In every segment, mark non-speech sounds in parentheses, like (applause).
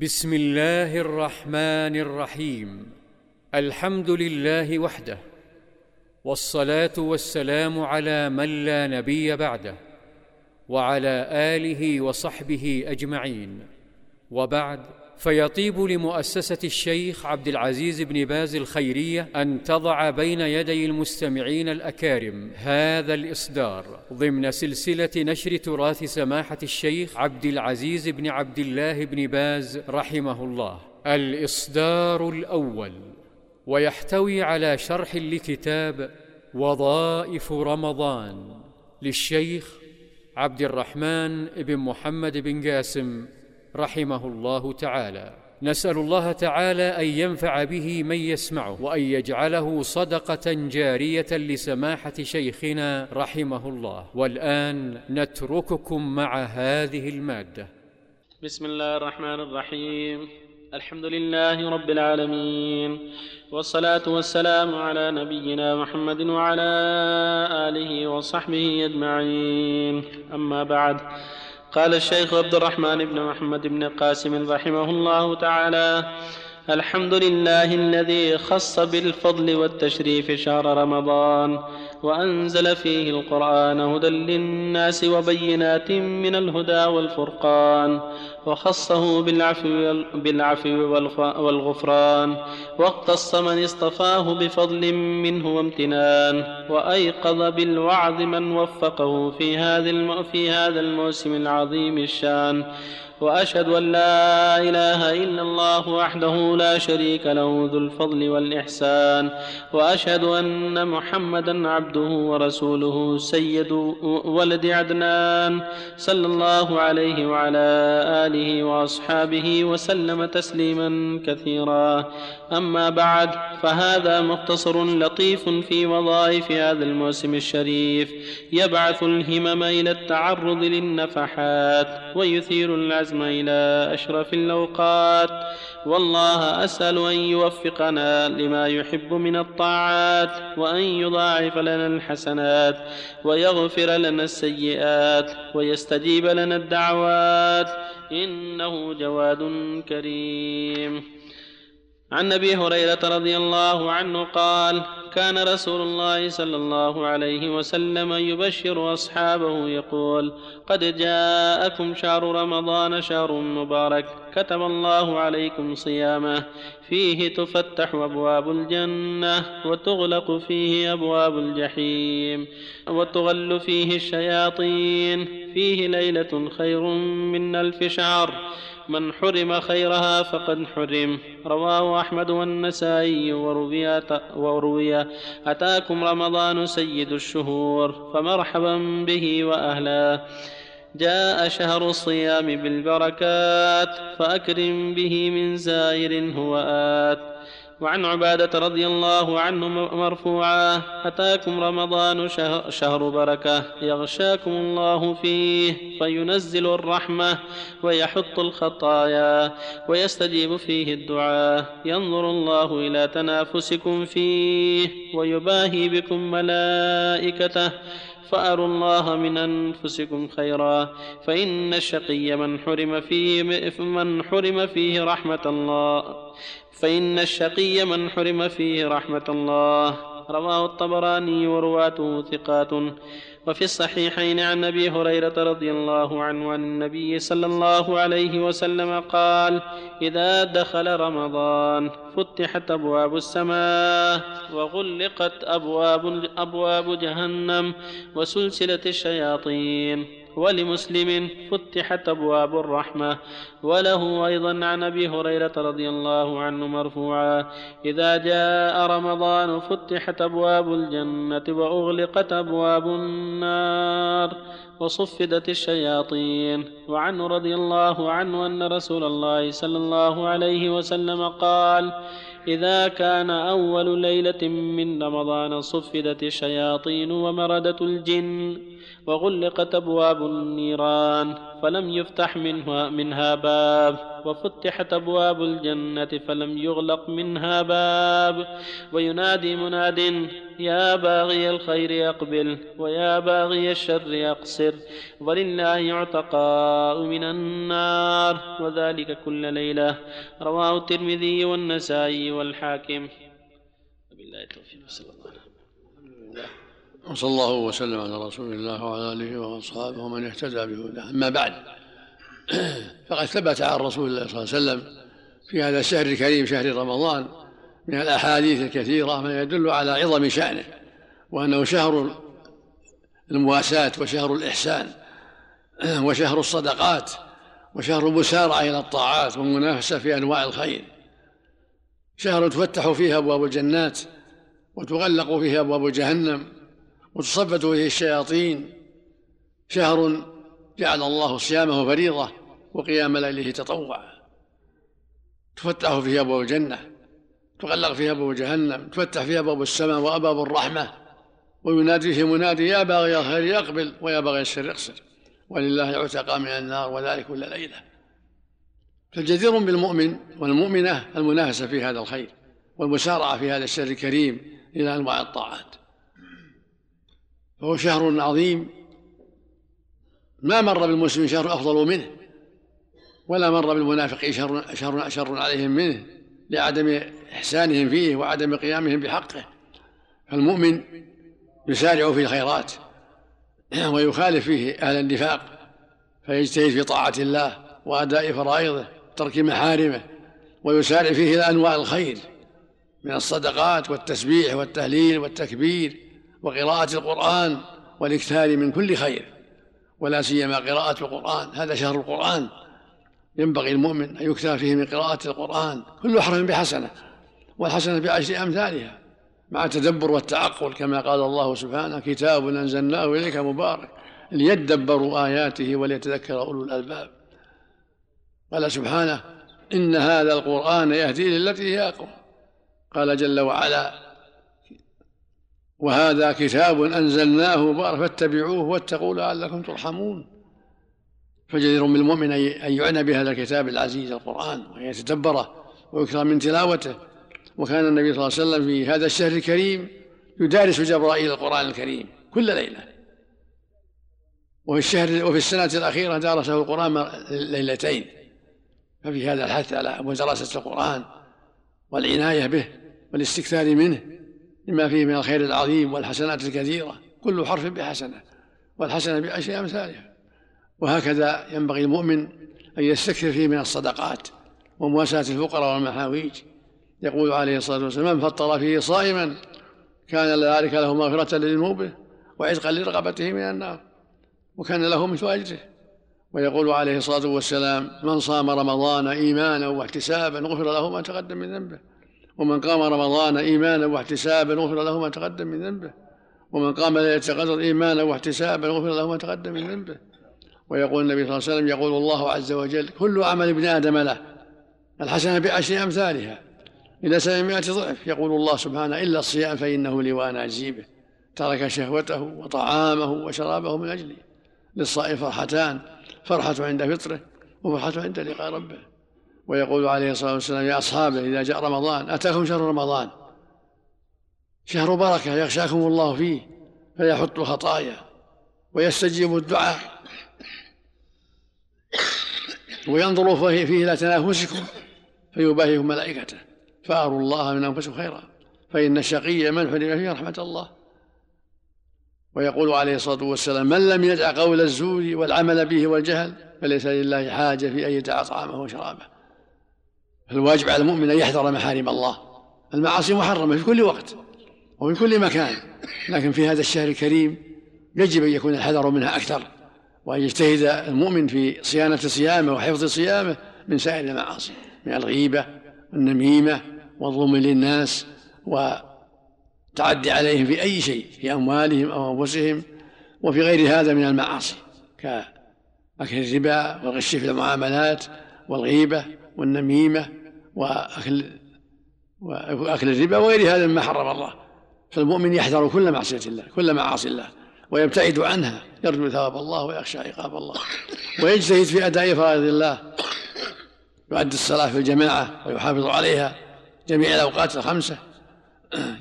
بسم الله الرحمن الرحيم الحمد لله وحده والصلاه والسلام على من لا نبي بعده وعلى اله وصحبه اجمعين وبعد فيطيب لمؤسسة الشيخ عبد العزيز بن باز الخيرية أن تضع بين يدي المستمعين الأكارم هذا الإصدار ضمن سلسلة نشر تراث سماحة الشيخ عبد العزيز بن عبد الله بن باز رحمه الله. الإصدار الأول ويحتوي على شرح لكتاب وظائف رمضان للشيخ عبد الرحمن بن محمد بن قاسم رحمه الله تعالى. نسأل الله تعالى أن ينفع به من يسمعه وأن يجعله صدقة جارية لسماحة شيخنا رحمه الله والآن نترككم مع هذه المادة. بسم الله الرحمن الرحيم. الحمد لله رب العالمين. والصلاة والسلام على نبينا محمد وعلى آله وصحبه أجمعين. أما بعد. قال الشيخ عبد الرحمن بن محمد بن قاسم رحمه الله تعالى الحمد لله الذي خص بالفضل والتشريف شهر رمضان وأنزل فيه القرآن هدى للناس وبينات من الهدى والفرقان وخصه بالعفو, بالعفو والغفران. واقتص من اصطفاه بفضل منه وامتنان. وأيقظ بالوعظ من وفقه في هذا في هذا الموسم العظيم الشان. وأشهد أن لا إله إلا الله وحده لا شريك له ذو الفضل والإحسان. وأشهد أن محمدا عبده ورسوله سيد ولد عدنان. صلى الله عليه وعلى آله وأصحابه وسلم تسليما كثيرا. أما بعد فهذا مختصر لطيف في وظائف هذا الموسم الشريف. يبعث الهمم إلى التعرض للنفحات ويثير العزم إلى أشرف الأوقات. والله أسأل أن يوفقنا لما يحب من الطاعات وأن يضاعف لنا الحسنات ويغفر لنا السيئات ويستجيب لنا الدعوات. إنه جواد كريم. عن أبي هريرة رضي الله عنه قال كان رسول الله صلى الله عليه وسلم يبشر أصحابه يقول قد جاءكم شهر رمضان شهر مبارك كتب الله عليكم صيامه. فيه تفتح أبواب الجنة وتغلق فيه أبواب الجحيم وتغل فيه الشياطين. فيه ليلة خير من ألف شهر. من حرم خيرها فقد حرم. رواه أحمد والنسائي وروي, وروي أتاكم رمضان سيد الشهور فمرحبا به وأهلا. جاء شهر الصيام بالبركات فأكرم به من زائر هو آت. وعن عبادة رضي الله عنه مرفوعا أتاكم رمضان شهر, شهر بركة يغشاكم الله فيه فينزل الرحمة ويحط الخطايا ويستجيب فيه الدعاء ينظر الله إلى تنافسكم فيه ويباهي بكم ملائكته فأروا الله من أنفسكم خيرا فإن الشقي من حرم فيه من حرم فيه رحمة الله فإن الشقي من حرم فيه رحمة الله. رواه الطبراني ورواته ثقات. وفي الصحيحين عن أبي هريرة رضي الله عنه عن النبي صلى الله عليه وسلم قال إذا دخل رمضان فتحت أبواب السماء وغلقت ابواب أبواب جهنم وسلسلة الشياطين ولمسلم فتحت أبواب الرحمة. وله أيضا عن أبي هريرة رضي الله عنه مرفوعا إذا جاء رمضان فتحت أبواب الجنة وأغلقت أبواب النار وصفدت الشياطين. وعنه رضي الله عنه أن رسول الله صلى الله عليه وسلم قال إذا كان أول ليلة من رمضان صفدت الشياطين ومردت الجن وغلقت أبواب النيران فلم يفتح منها, منها باب وفتحت أبواب الجنة فلم يغلق منها باب وينادي مناد يا باغي الخير أقبل ويا باغي الشر أقصر ولله عتقاء من النار وذلك كل ليلة رواه الترمذي والنسائي والحاكم. وبالله التوفيق صلى الله عليه وسلم وصلى الله وسلم على رسول الله وعلى آله وأصحابه ومن اهتدى بهداه. أما بعد (clears throat) فقد ثبت عن رسول الله صلى الله عليه وسلم في هذا الشهر الكريم شهر رمضان من الأحاديث الكثيرة ما يدل على عظم شأنه وأنه شهر المواساة وشهر الإحسان (clears throat) وشهر الصدقات وشهر المسارعة إلى الطاعات والمنافسة في أنواع الخير. شهر تفتح فيه أبواب الجنات وتغلق فيه أبواب جهنم وتصفت فيه الشياطين. شهر جعل الله صيامه فريضة وقيام ليله تطوعا. تفتح فيه أبواب الجنة تغلق فيها أبواب جهنم تفتح فيها أبواب السماء وأبواب الرحمة. وينادي فيه منادي يا باغي الخير يقبل ويا باغي الشر اقصر. ولله عتق من النار وذلك كل ليلة. فالجدير بالمؤمن والمؤمنة المنافسة في هذا الخير والمسارعة في هذا الشر الكريم إلى أنواع الطاعات. فهو شهر عظيم. ما مر بالمسلم شهر أفضل منه ولا مر بالمنافقين شهر, شهر شر عليهم منه لعدم إحسانهم فيه وعدم قيامهم بحقه. فالمؤمن يسارع في الخيرات (clears throat) ويخالف فيه أهل النفاق فيجتهد في طاعة الله وأداء فرائضه ترك محارمه ويسارع فيه إلى أنواع الخير من الصدقات والتسبيح والتهليل والتكبير. وقراءة القرآن والاكثار من كل خير ولا سيما قراءة القرآن. هذا شهر القرآن. ينبغي المؤمن أن يكثر فيه من قراءة القرآن. كل حرف بحسنة والحسنة بعشر أمثالها مع التدبر والتعقل. كما قال الله سبحانه كتاب أنزلناه إليك مبارك ليدبروا آياته وليتذكر أولو الألباب. قال سبحانه إن هذا القرآن يهدي للتي هي أقوم قال جل وعلا وهذا كتاب أنزلناه مبارك فاتبعوه واتقوا لعلكم ترحمون. فجدير بالمؤمن أن يعنى بهذا الكتاب العزيز القرآن وأن يتدبره ويكثر من تلاوته. وكان النبي صلى الله عليه وسلم في هذا الشهر الكريم يدارس جبرائيل القرآن الكريم كل ليلة. وفي الشهر وفي السنة الأخيرة درسه القرآن ليلتين. ففي هذا الحث على مدرسة القرآن والعناية به والاستكثار منه لما فيه من الخير العظيم والحسنات الكثيرة كل حرف بحسنة والحسنة بعشر أمثالها وهكذا ينبغي المؤمن أن يستكثر فيه من الصدقات ومواساة الفقراء والمحاويج. يقول عليه الصلاة والسلام من فطر فيه صائما كان ذلك له مغفرة لذنوبه وعتقا لرغبته من النار وكان له مثل أجره. ويقول عليه الصلاة والسلام من صام رمضان إيمانا واحتسابا غفر له ما تقدم من ذنبه. ومن قام رمضان إيمانا واحتسابا غفر له ما تقدم من ذنبه. ومن قام ليلة القدر إيمانا واحتسابا غفر له ما تقدم من ذنبه. ويقول النبي صلى الله عليه وسلم يقول الله عز وجل كل عمل ابن آدم له الحسنة بعشر أمثالها إلى سبعمائة ضعف. يقول الله سبحانه إلا الصيام فإنه لي وأنا أجزي به ترك شهوته وطعامه وشرابه من أجلي للصائم فرحتان فرحة عند فطره وفرحة عند لقاء ربه. ويقول عليه الصلاة والسلام يا أصحابه إذا جاء رمضان أتاكم شهر رمضان. شهر بركة يخشاكم الله فيه فيحط الخطايا ويستجيب الدعاء. وينظر فيه إلى تنافسكم فيباهيكم ملائكته. فأروا الله من أنفسكم خيرا فإن الشقي من حرم فيه رحمة الله. ويقول عليه الصلاة والسلام من لم يدع قول الزور والعمل به والجهل فليس لله حاجة في أن يدع طعامه وشرابه. فالواجب على المؤمن أن يحذر محارم الله. المعاصي محرمة في كل وقت وفي كل مكان. لكن في هذا الشهر الكريم يجب أن يكون الحذر منها أكثر وأن يجتهد المؤمن في صيانة صيامه وحفظ صيامه من سائر المعاصي من الغيبة والنميمة والظلم للناس وتعدي عليهم في أي شيء في أموالهم أو أنفسهم وفي غير هذا من المعاصي كأكل الربا والغش في المعاملات والغيبة والنميمة وأكل وأكل الربا وغير هذا مما حرم الله. فالمؤمن يحذر كل معصية الله كل معاصي الله ويبتعد عنها يرجو ثواب الله ويخشى عقاب الله ويجتهد في أداء فرائض الله يؤدي الصلاة في الجماعة ويحافظ عليها جميع الأوقات الخمسة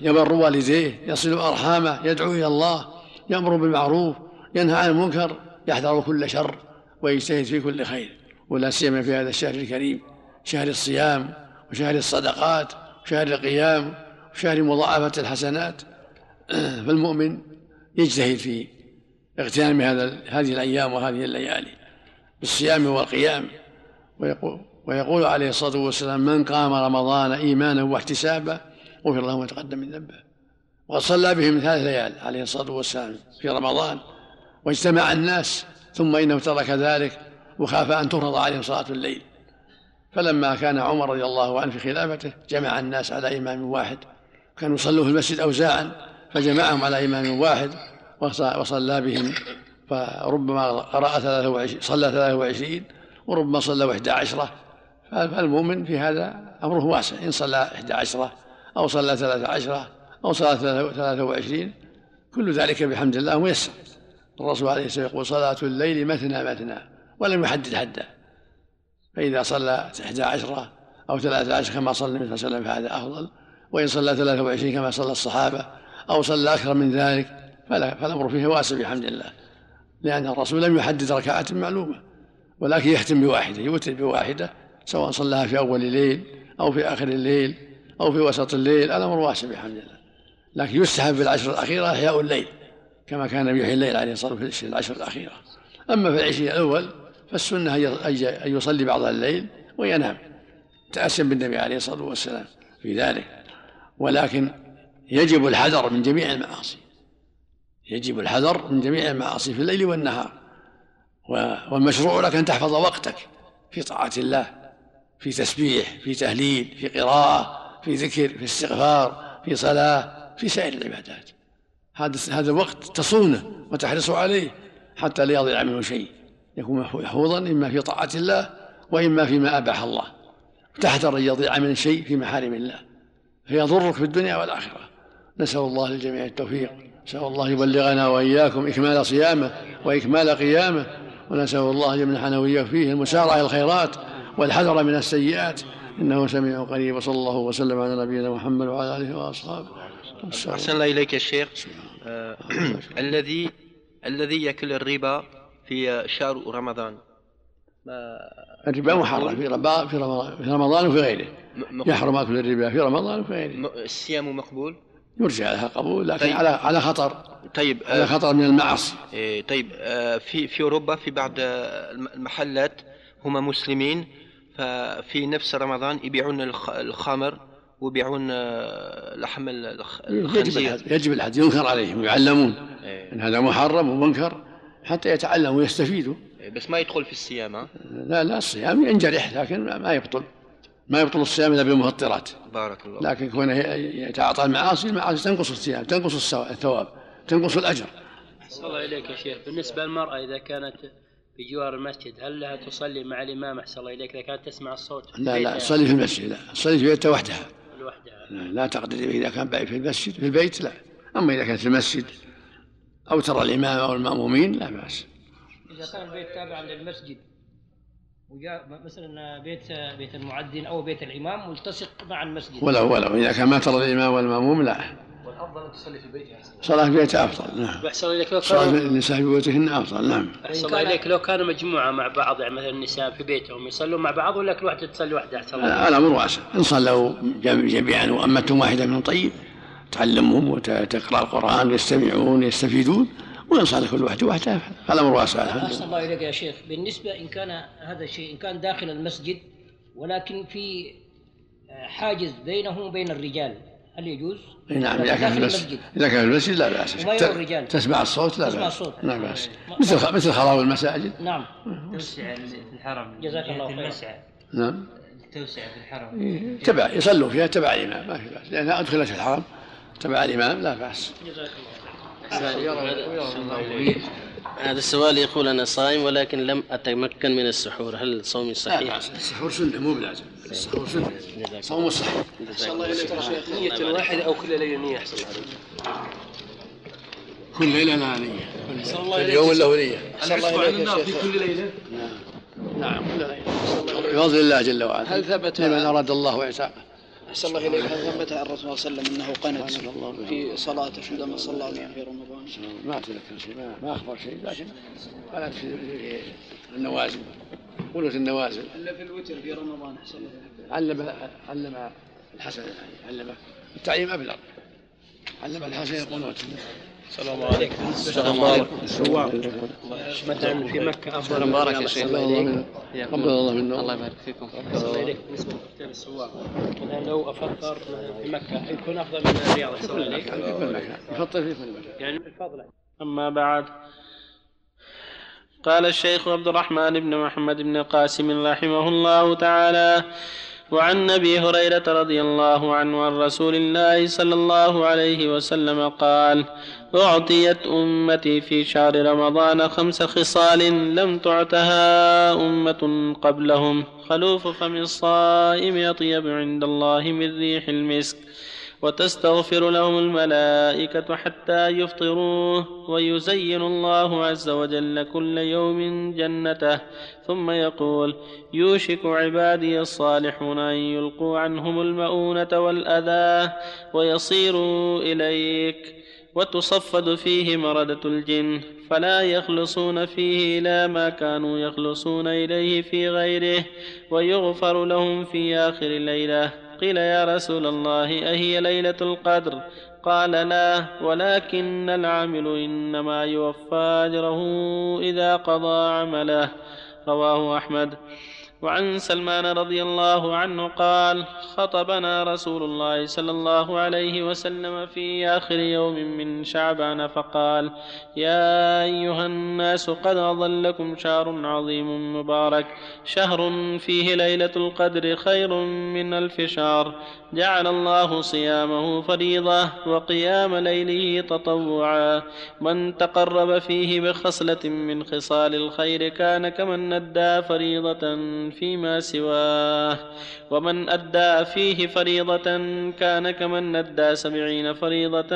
يبر والديه يصل أرحامه يدعو إلى الله يأمر بالمعروف ينهى عن المنكر يحذر كل شر ويجتهد في كل خير ولا سيما في هذا الشهر الكريم شهر الصيام. وشهر الصدقات وشهر القيام وشهر مضاعفة الحسنات. (clears throat) فالمؤمن يجتهد في اغتنام هذا هذه الأيام وهذه الليالي بالصيام والقيام. ويقول ويقول عليه الصلاة والسلام من قام رمضان إيمانا واحتسابا غفر له ما تقدم من ذنبه. وقد صلى بهم ثلاث ليال عليه الصلاة والسلام في رمضان. واجتمع الناس ثم إنه ترك ذلك وخاف أن تفرض عليهم صلاة الليل. فلما كان عمر رضي الله عنه في خلافته جمع الناس على إمام واحد. كانوا يصلوا في المسجد أوزاعا فجمعهم على إمام واحد وصلى بهم. فربما قرأ ثلاثة وعشرين صلى ثلاثة وعشرين وربما صلى وحدة عشرة. فالمؤمن في هذا أمره واسع. إن صلى إحدى عشرة أو صلى ثلاثة عشرة أو صلى ثلاثة وعشرين كل ذلك بحمد الله ميسر. الرسول عليه الصلاة والسلام يقول صلاة الليل مثنى مثنى ولم يحدد حدا. فإذا صلى إحدى عشرة أو ثلاثة عشر كما صلى النبي صلى الله عليه وسلم فهذا أفضل. وإن صلى ثلاثة وعشرين كما صلى الصحابة أو صلى أكثر من ذلك فلا فالأمر فيه واسع بحمد الله لأن الرسول لم يحدد ركعات معلومة ولكن يختم بواحدة يوتر بواحدة سواء صلاها في أول الليل أو في آخر الليل أو في وسط الليل الأمر واسع بحمد الله. لكن يستحب في العشر الأخيرة إحياء الليل كما كان يحيي الليل عليه الصلاة والسلام في العشر الأخيرة. أما في العشرين الأول فالسنة أن يصلي بعض الليل وينام تأسم بالنبي عليه الصلاة والسلام في ذلك. ولكن يجب الحذر من جميع المعاصي. يجب الحذر من جميع المعاصي في الليل والنهار. والمشروع لك أن تحفظ وقتك في طاعة الله في تسبيح في تهليل في قراءة في ذكر في استغفار في صلاة في سائر العبادات. هذا هذا الوقت تصونه وتحرص عليه حتى لا يضيع منه شيء. يكون محفوظا إما في طاعة الله وإما فيما أباح الله. تحذر أن يضيع من شيء في محارم الله. فيضرك في الدنيا والآخرة. نسأل الله للجميع التوفيق. نسأل الله يبلغنا وإياكم إكمال صيامه وإكمال قيامه. ونسأل الله أن يمنحنا وإياكم فيه المسارعة إلى الخيرات والحذر من السيئات. إنه سميع قريب. وصلى الله وسلم على نبينا محمد وعلى آله وأصحابه. أحسن الله إليك يا شيخ. آه (clears throat) الذي الذي يأكل الربا في شهر رمضان. ما الربا محرم في رمضان في رمضان في رمضان وفي غيره. يحرم أكل الربا في رمضان وفي غيره. الصيام مقبول؟ يرجع لها قبول لكن طيب. على على خطر. طيب على خطر من المعاصي إيه طيب آه في في أوروبا في بعض المحلات هم مسلمين ففي نفس رمضان يبيعون الخمر ويبيعون آه، لحم الخنزير. يجب الحد ينكر عليهم ويعلمون إيه. إن هذا محرم ومنكر. حتى يتعلموا ويستفيدوا إيه، بس ما يدخل في الصيام ها؟ لا لا الصيام ينجرح لكن ما يبطل. ما يبطل الصيام إلا بالمفطرات بارك الله. لكن كونه يتعاطى المعاصي المعاصي تنقص الصيام تنقص الثواب تنقص الأجر. أحسن الله إليك يا شيخ. بالنسبة للمرأة إذا كانت بجوار المسجد هل لها تصلي مع الإمام؟ أحسن الله إليك. إذا كانت تسمع الصوت لا لا تصلي في المسجد لا تصلي في بيتها وحدها. لوحدها. لا, لا تقدر إذا كان في المسجد في البيت لا. أما إذا كانت في المسجد أو ترى الإمام أو المأمومين لا بأس. إذا كان البيت تابعا للمسجد وجاء مثلا بيت بيت المعدن أو بيت الإمام ملتصق مع المسجد. ولو ولو اذا كان ما ترى الإمام والمأموم لا. والأفضل أن تصلي في بيتها صلاة في بيتها أفضل نعم. احسن إليك لو صلاة النساء في بيوتهن أفضل نعم. أحسن الله إليك. لو كانوا مجموعة مع بعض يعني مثلا النساء في بيتهم يصلون مع بعض ولا كل واحدة تصلي وحدها أحسن الله. الأمر واسع. إن صلوا جميعا وامتهم واحدة من طيب. تعلمهم وتقرأ القرآن يستمعون يستفيدون ويصلي كل واحد وحده فالامر واسع أحسن الله إليك يا شيخ. بالنسبة إن كان هذا الشيء إن كان داخل المسجد ولكن في حاجز بينه وبين الرجال هل يجوز؟ نعم إذا كان في المسجد. إذا كان في المسجد لا باس الرجال؟ تسمع الصوت لا تسمع الصوت. لا بأس. مثل مثل خراب المساجد. نعم. توسع في الحرم. جزاك الله خير نعم. التوسعة في الحرم. تبع يصلوا فيها تبع الامام ما في بأس. لانها أدخلت الحرم. تبع الامام لا الله هذا السؤال يقول أنا صائم ولكن لم أتمكن من السحور هل صومي صحيح؟ السحور سنة مو بلازم. السحور سنة. صوم صحيح. الله إليك يا شيخ نية واحدة أو كل ليلة نية أحسن الله كل ليلة لها نية. كل يوم له نية. في كل ليلة. نعم. كل ليلة. بفضل الله جل وعلا. هل ثبت لمن أراد الله إعتاقه أحسن الله إليك. هل ثبت عن الرسول صلى الله عليه وسلم أنه قنت في صلاته عندما صلى في رمضان؟ ما أتذكر شيء ما, ما أخبر شيء لكن قالت في النوازل. قلت النوازل. إلا في الوتر في رمضان أحسن الله علم علم الحسن علمه التعليم أبلغ. علم الحسن القنوت السلام عليكم. السلام عليكم. مثلا في مكة أفضل مبارك يا شيخ. قبل. الله منا الله يبارك فيكم. الله إليك بالنسبة لكتاب السواق. مثلا لو أفطر في مكة يكون أفضل من الرياض. أحسن الله إليك يفطر في كل مكان يعني الفضل. أما بعد قال الشيخ عبد الرحمن بن محمد بن قاسم رحمه الله تعالى وعن أبي هريرة رضي الله عنه عن رسول الله صلى الله عليه وسلم قال أعطيت أمتي في شهر رمضان خمس خصال لم تعتها أمة قبلهم. خلوف فم الصائم اطيب عند الله من ريح المسك. وتستغفر لهم الملائكة حتى يفطروا ويزين الله عز وجل كل يوم جنته. ثم يقول يوشك عبادي الصالحون أن يلقوا عنهم المؤونة والأذى. ويصيروا إليك. وتصفد فيه مردة الجن فلا يخلصون فيه إلى ما كانوا يخلصون إليه في غيره ويغفر لهم في آخر الليلة قيل يا رسول الله أهي ليلة القدر؟ قال لا ولكن العامل إنما يوفى أجره إذا قضى عمله. رواه أحمد. وعن سلمان رضي الله عنه قال خطبنا رسول الله صلى الله عليه وسلم في آخر يوم من شعبان فقال يا أيها الناس قد أظلكم شهر عظيم مبارك. شهر فيه ليلة القدر خير من ألف شهر. جعل الله صيامه فريضة وقيام ليله تطوعا. من تقرب فيه بخصلة من خصال الخير كان كمن ندى فريضة فيما سواه. ومن أدى فيه فريضة كان كمن ندى سبعين فريضة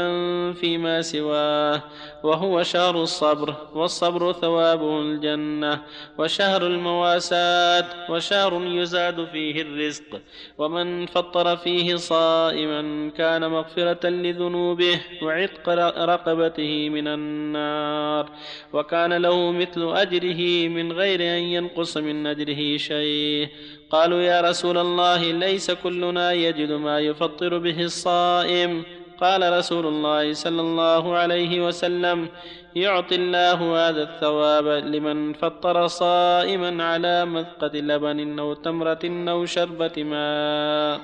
فيما سواه. وهو شهر الصبر والصبر ثوابه الجنة. وشهر المواساة وشهر يزاد فيه الرزق. ومن فطر فيه صائما كان مغفرة لذنوبه وعتق رقبته من النار. وكان له مثل أجره من غير أن ينقص من أجره شيء قالوا يا رسول الله ليس كلنا يجد ما يفطر به الصائم. قال رسول الله صلى الله عليه وسلم يعطي الله هذا الثواب لمن فطر صائما على مذقة لبن أو تمرة أو شربة ماء.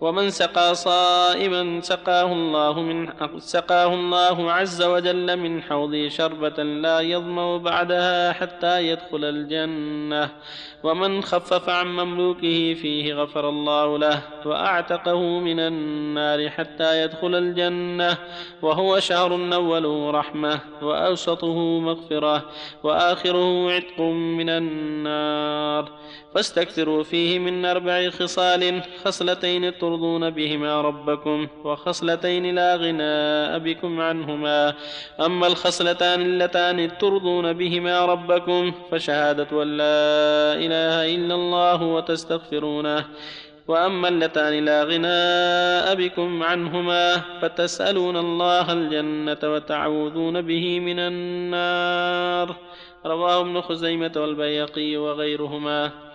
ومن سقى صائما سقاه الله من سقاه الله عز وجل من حوضه شربة لا يظمأ بعدها حتى يدخل الجنة. ومن خفف عن مملوكه فيه غفر الله له وأعتقه من النار حتى يدخل الجنة. وهو شهر أوله رحمة وأوسطه مغفرة وآخره عتق من النار. فاستكثروا فيه من أربع خصال خصلتين ترضون بهما ربكم وخصلتين لا غناء بكم عنهما. أما الخصلتان اللتان ترضون بهما ربكم فشهادة أن لا إله إلا الله وتستغفرونه. وأما اللتان لا غناء بكم عنهما فتسألون الله الجنة وتعوذون به من النار. رواه ابن خزيمة والبيقي وغيرهما.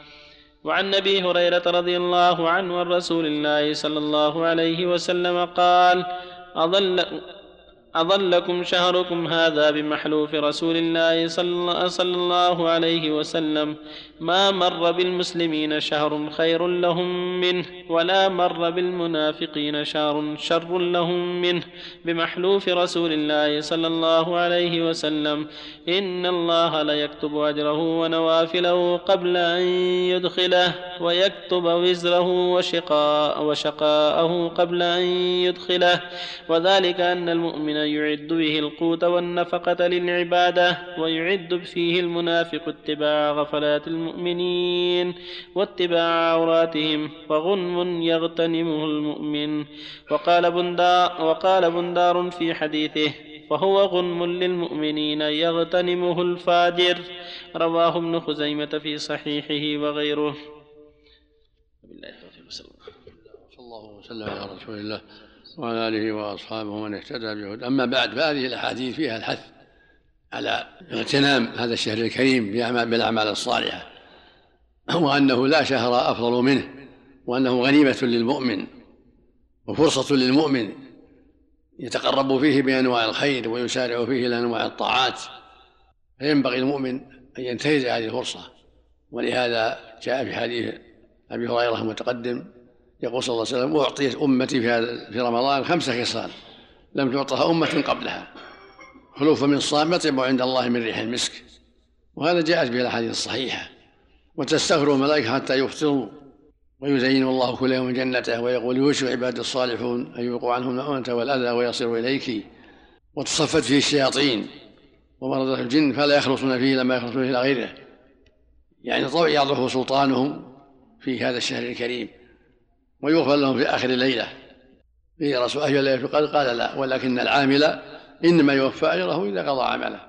وعن أبي هريرة رضي الله عنه عن رسول الله صلى الله عليه وسلم قال أظلكم شهركم هذا بمحلوف رسول الله صلى الله عليه وسلم. ما مر بالمسلمين شهر خير لهم منه ولا مر بالمنافقين شهر شر لهم منه. بمحلوف رسول الله صلى الله عليه وسلم. إن الله ليكتب أجره ونوافله قبل أن يدخله ويكتب وزره وشقاء وشقاءه قبل أن يدخله. وذلك أن المؤمن يعد به القوت والنفقة للعبادة ويعد فيه المنافق اتباع غفلات المؤمنين واتباع عوراتهم فغنم يغتنمه المؤمن. وقال بندار وقال بندار في حديثه فهو غنم للمؤمنين يغتنمه الفاجر. رواه ابن خزيمة في صحيحه وغيره. بالله التوفيق صلى الله وسلم على رسول الله. وعلى آله وأصحابه ومن اهتدى بهدى أما بعد فهذه الأحاديث فيها الحث على اغتنام هذا الشهر الكريم بالأعمال الصالحة وأنه لا شهر أفضل منه وأنه غنيمة للمؤمن وفرصة للمؤمن يتقرب فيه بأنواع الخير ويسارع فيه إلى أنواع الطاعات. فينبغي المؤمن أن ينتهز هذه الفرصة ولهذا جاء في حديث أبي هريرة المتقدم يقول صلى الله عليه وسلم أعطيت أمتي في هذا في رمضان خمس خصال. لم تعطها أمة قبلها. خلوف من صام يطيب عند الله من ريح المسك. وهذا جاءت به الأحاديث الصحيحة. وتستغفر الملائكة حتى يفطروا ويزين الله كل يوم جنته ويقول يوشك عباد الصالحون أن يوقوا عنهم المؤونة والأذى ويصيروا إليك. وتصفت فيه الشياطين ومرضت الجن فلا يخلصون فيه لما يخلصون إلى غيره. يعني يضعف سلطانهم في هذا الشهر الكريم. ويغفر لهم في آخر الليلة. في رسول أهل الليلة قال قال لا ولكن العامل إنما يوفى أجره إذا قضى عمله.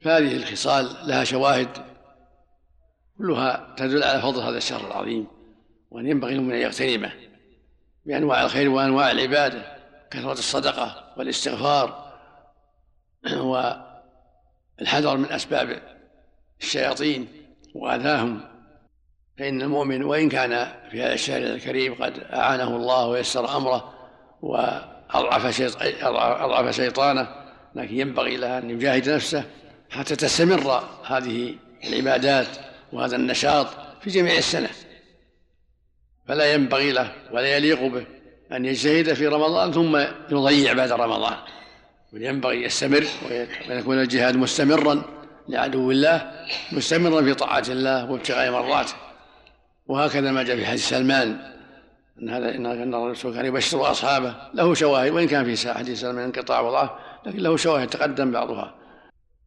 فهذه الخصال لها شواهد كلها تدل على فضل هذا الشهر العظيم وأن ينبغي لهم أن يغتنمه بأنواع الخير وأنواع العبادة كثرة الصدقة والاستغفار (clears throat) والحذر من أسباب الشياطين وأذاهم. فإن المؤمن وإن كان في هذا الشهر الكريم قد أعانه الله ويسر أمره وأضعف أضعف شيطانه لكن ينبغي له أن يجاهد نفسه حتى تستمر هذه العبادات وهذا النشاط في جميع السنة. فلا ينبغي له ولا يليق به أن يجتهد في رمضان ثم يضيع بعد رمضان. بل ينبغي يستمر ويكون الجهاد مستمرا لعدو الله مستمرا في طاعة الله وابتغاء مرضاته. وهكذا ما جاء في حديث سلمان إن هذا إن الرسول كان يبشر أصحابه له شواهد وإن كان في حديث سلمان انقطاع وضعف لكن له شواهد تقدم بعضها.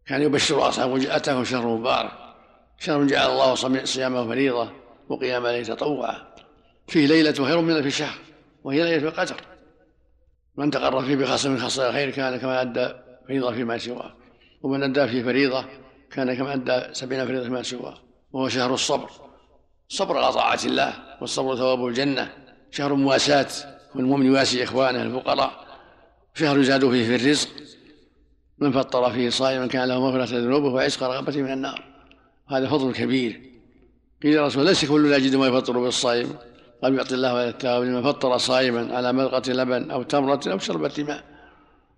كان يبشر أصحابه أتاه شهر مبارك شهر جعل الله صيامه فريضة وقيام ليلة تطوعا فيه ليلة خير من في شهر وهي ليلة القدر. من تقرب فيه بخاصه من خاصه الخير كان كما أدى فريضة فيما سواه. ومن أدى فيه فريضة كان كما أدى سبعين فريضة فيما سواه وهو شهر الصبر. صبر على طاعة الله والصبر ثواب الجنة. شهر مواساة والمؤمن يواسي إخوانه الفقراء. شهر يزاد فيه في الرزق. من فطر فيه صائما كان له مغفرة ذنوبه وعشق رغبته من النار. هذا فضل كبير. قيل يا رسول ليس كل لا يجد ما يفطر بالصائم. قال يعطي الله على التواب لمن فطر صائما على ملقة لبن أو تمرة أو شربة ماء.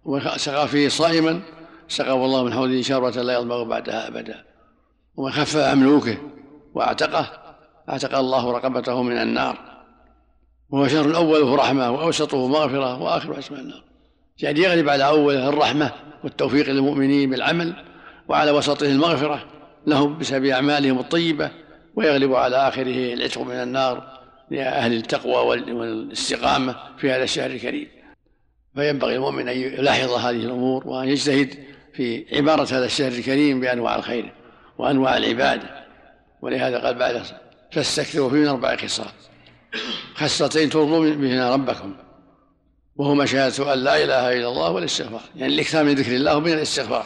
ومن سقى فيه صائما سقاه الله من حوضه شربة لا يظمأ بعدها أبدا. ومن خفف مملوكه وأعتقه أعتق الله رقبته من النار. وهو شهر أوله رحمة وأوسطه مغفرة وآخره حسب النار. يعني يغلب على أوله الرحمة والتوفيق للمؤمنين بالعمل وعلى وسطه المغفرة لهم بسبب أعمالهم الطيبة ويغلب على آخره العتق من النار لأهل التقوى والاستقامة في هذا الشهر الكريم. فينبغي المؤمن أن يلاحظ هذه الأمور وأن يجتهد في عبارة هذا الشهر الكريم بأنواع الخير وأنواع العبادة. ولهذا قال بعد فاستكثروا فيه من أربع خصال خصلتين ترضوا بهن ربكم. وهما شهادة أن لا إله إلا الله والاستغفار. يعني الإكثار من ذكر الله وبين الاستغفار.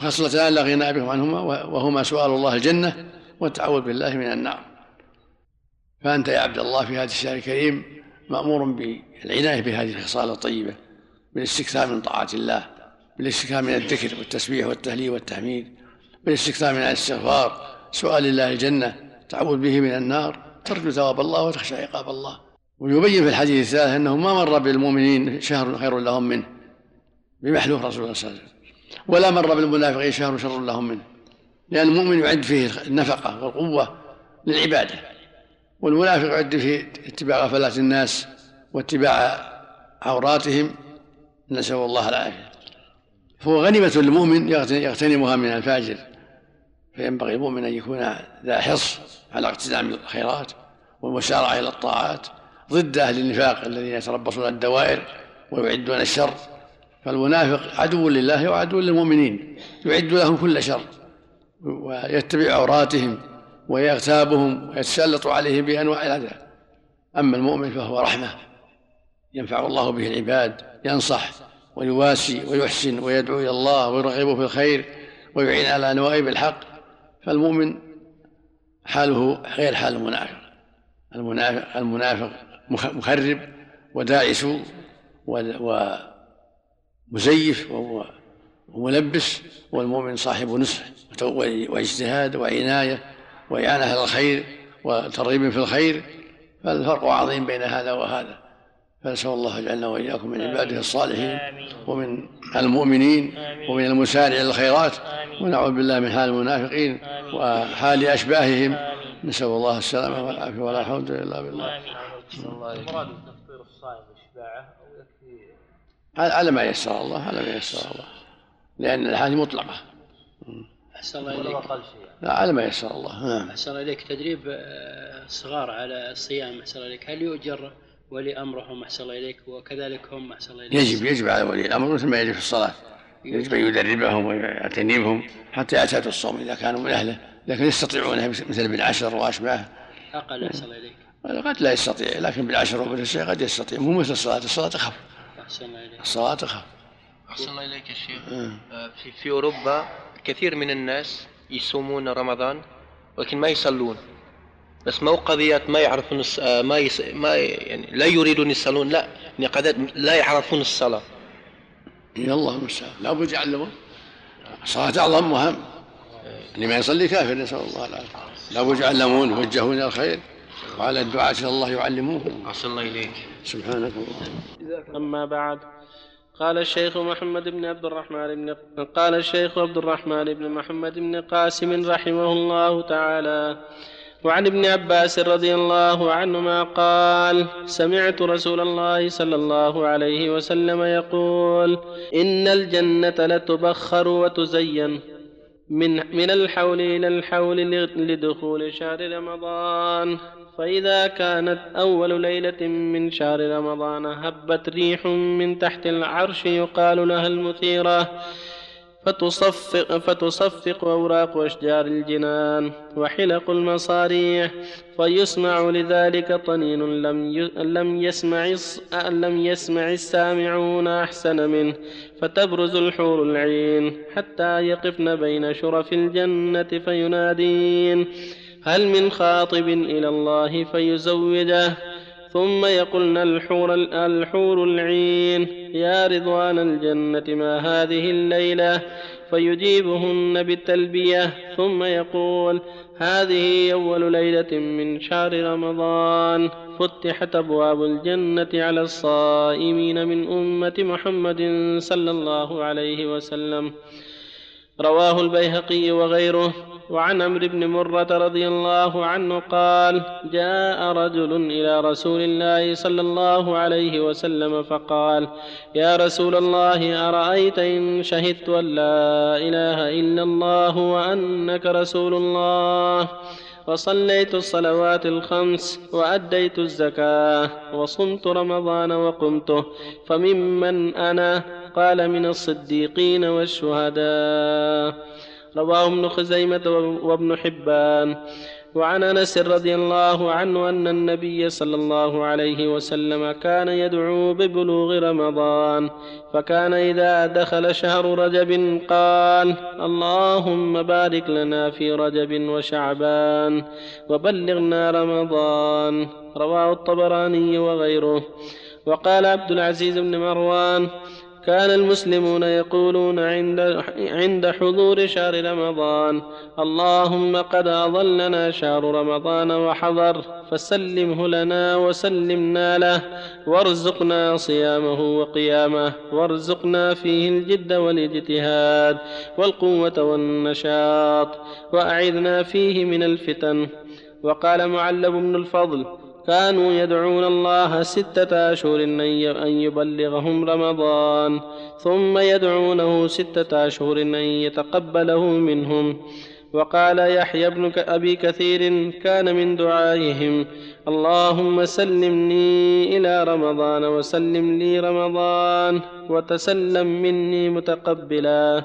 وخصلتان لا غنى بهم عنهما وهما سؤال الله الجنة والتعوذ بالله من النار. فأنت يا عبد الله في هذا الشهر الكريم مأمور بالعناية بهذه الخصال الطيبة بالاستكثار من طاعة الله بالاستكثار من الذكر والتسبيح والتهليل والتحميد بالاستكثار من الاستغفار سؤال الله الجنة تعوذ به من النار ترجو ثواب الله وتخشى عقاب الله. ويبين في الحديث الثالث أنه ما مر بالمؤمنين شهر خير لهم منه بمحلوف رسول الله صلى الله عليه وسلم. ولا مر بالمنافقين شهر شر لهم منه لأن المؤمن يعد فيه النفقة والقوة للعبادة والمنافق يعد فيه اتباع غفلات الناس واتباع عوراتهم. نسأل الله العافية. فهو غنيمة للمؤمن يغتنمها من الفاجر. فينبغي المؤمن أن يكون ذا حرص على اقتدام الخيرات والمسارعة إلى الطاعات ضد أهل النفاق الذين يتربصون الدوائر ويعدون الشر. فالمنافق عدو لله وعدو للمؤمنين يعد لهم كل شر ويتبع عوراتهم ويغتابهم ويتسلط عليهم بأنواع الأذى. أما المؤمن فهو رحمة ينفع الله به العباد ينصح ويواسي ويحسن ويدعو إلى الله ويرغب في الخير ويعين على نوائب الحق. فالمؤمن حاله غير حال المنافق. المنافق المنافق مخرب وداعس ومزيف وملبس والمؤمن صاحب نصح واجتهاد وعناية وإعانة على الخير وترغيب في الخير. فالفرق عظيم بين هذا وهذا. فنسأل الله يجعلنا وإياكم من عباده الصالحين ومن المؤمنين ومن المسارع إلى الخيرات ونعوذ بالله من حال المنافقين وحال أشباههم. نسأل الله السلامة والعافية ولا حول إلا بالله. المراد تفطير الصائم أو يكفي على ما يسر الله على ما يسر الله. لأن الحال مطلقة. أحسن الله إليك. لا على ما يسر الله. نعم. أحسن الله إليك. تدريب الصغار على الصيام أحسن الله إليك. هل يؤجر ولي أمرهم أحسن الله إليك وكذلك هم أحسن الله إليك. يجب يجب على ولي الأمر مثل ما يجب في الصلاة. يجب أن يدربهم ويعتني بهم حتى يعتادوا الصوم إذا كانوا من أهله لكن يستطيعونها مثل بالعشر وأشباه. أقل أحسن الله إليك. قد لا يستطيع لكن بالعشر وبالشيء قد يستطيع. مو مثل الصلاة الصلاة اخف أحسن الله إليك. الصلاة اخف أحسن الله إليك يا شيخ. آه، في, في أوروبا كثير من الناس يصومون رمضان ولكن ما يصلون. بس مو قضية ما يعرفون آه، ما يس... ما يعني لا يريدون يصلون لا يعني قضية لا يعرفون الصلاة. يا الله المستعان لابد يعلمون. الصلاة أعظم مهم. اللي ما يصلي كافر نسأل الله العافية. لابد يعلمون يوجهون إلى الخير. وعلى الدعاة إلى الله يعلموهم أحسن الله إليك. سبحانك اللهم. أما بعد قال الشيخ محمد بن عبد الرحمن بن قال الشيخ عبد الرحمن بن محمد بن قاسم رحمه الله تعالى وعن ابن عباس رضي الله عنهما قال سمعت رسول الله صلى الله عليه وسلم يقول إن الجنة لتبخر وتزين من من الحول إلى الحول لدخول شهر رمضان. فإذا كانت أول ليلة من شهر رمضان هبت ريح من تحت العرش يقال لها المثيرة. فتصفق, فتصفق أوراق أشجار الجنان وحلق المصاريح فيسمع لذلك طنين لم لم يسمع لم يسمع السامعون أحسن منه فتبرز الحور العين حتى يقفن بين شرف الجنة فينادين. هل من خاطب إلى الله فيزوجه ثم يقولن الحور, الحور العين يا رضوان الجنة ما هذه الليلة؟ فيجيبهن بالتلبية ثم يقول هذه أول ليلة من شهر رمضان. فتحت أبواب الجنة على الصائمين من أمة محمد صلى الله عليه وسلم. رواه البيهقي وغيره. وعن عمرو بن مرة رضي الله عنه قال جاء رجل إلى رسول الله صلى الله عليه وسلم فقال يا رسول الله أرأيت إن شهدت أن لا إله إلا الله وأنك رسول الله؟ وصليت الصلوات الخمس وأديت الزكاة وصمت رمضان وقمته فممن أنا؟ قال من الصديقين والشهداء. رواه ابن خزيمة وابن حبان. وعن أنس رضي الله عنه أن النبي صلى الله عليه وسلم كان يدعو ببلوغ رمضان فكان إذا دخل شهر رجب قال اللهم بارك لنا في رجب وشعبان وبلغنا رمضان رواه الطبراني وغيره. وقال عبد العزيز بن مروان كان المسلمون يقولون عند عند حضور شهر رمضان اللهم قد أظلنا شهر رمضان وحضر فسلمه لنا وسلمنا له وارزقنا صيامه وقيامه وارزقنا فيه الجد والاجتهاد والقوة والنشاط وأعذنا فيه من الفتن. وقال معلب بن الفضل كانوا يدعون الله ستة أشهر أن يبلغهم رمضان ثم يدعونه ستة أشهر أن يتقبله منهم. وقال يحيى بن أبي كثير كان من دعائهم اللهم سلمني إلى رمضان وسلم لي رمضان وتسلم مني متقبلا.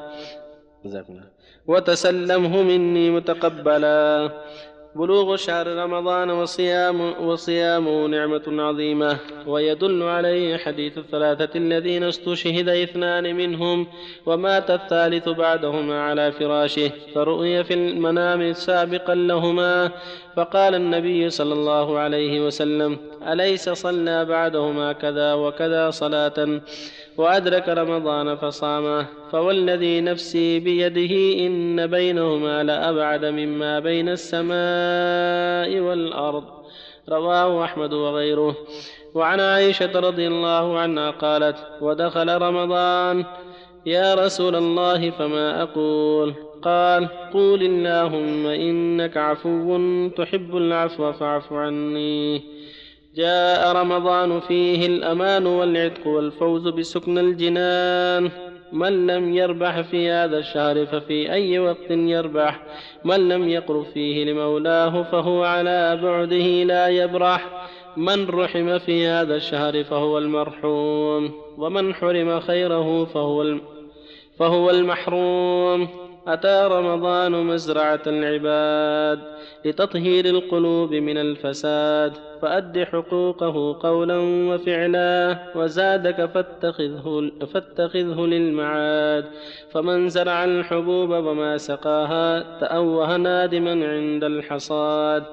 وتسلمه مني متقبلا. بلوغ شهر رمضان وصيام وصيامه نعمة عظيمة. ويدل عليه حديث الثلاثة الذين استشهد اثنان منهم ومات الثالث بعدهما على فراشه فرؤي في المنام سابقا لهما فقال النبي صلى الله عليه وسلم أليس صلى بعدهما كذا وكذا صلاة؟ وأدرك رمضان فصامه فوالذي نفسي بيده إن بينهما لأبعد مما بين السماء والأرض. رواه أحمد وغيره. وعن عائشة رضي الله عنها قالت ودخل رمضان. يا رسول الله فما أقول؟ قال قول اللهم إنك عفو تحب العفو فاعف عني. جاء رمضان فيه الأمان والعتق والفوز بسكن الجنان. من لم يربح في هذا الشهر ففي أي وقت يربح. من لم يقرب فيه لمولاه فهو على بعده لا يبرح. من رحم في هذا الشهر فهو المرحوم. ومن حرم خيره فهو فهو المحروم. أتى رمضان مزرعة العباد لتطهير القلوب من الفساد فأد حقوقه قولا وفعلا وزادك فاتخذه, فاتخذه للمعاد. فمن زرع الحبوب وما سقاها تأوه نادما عند الحصاد.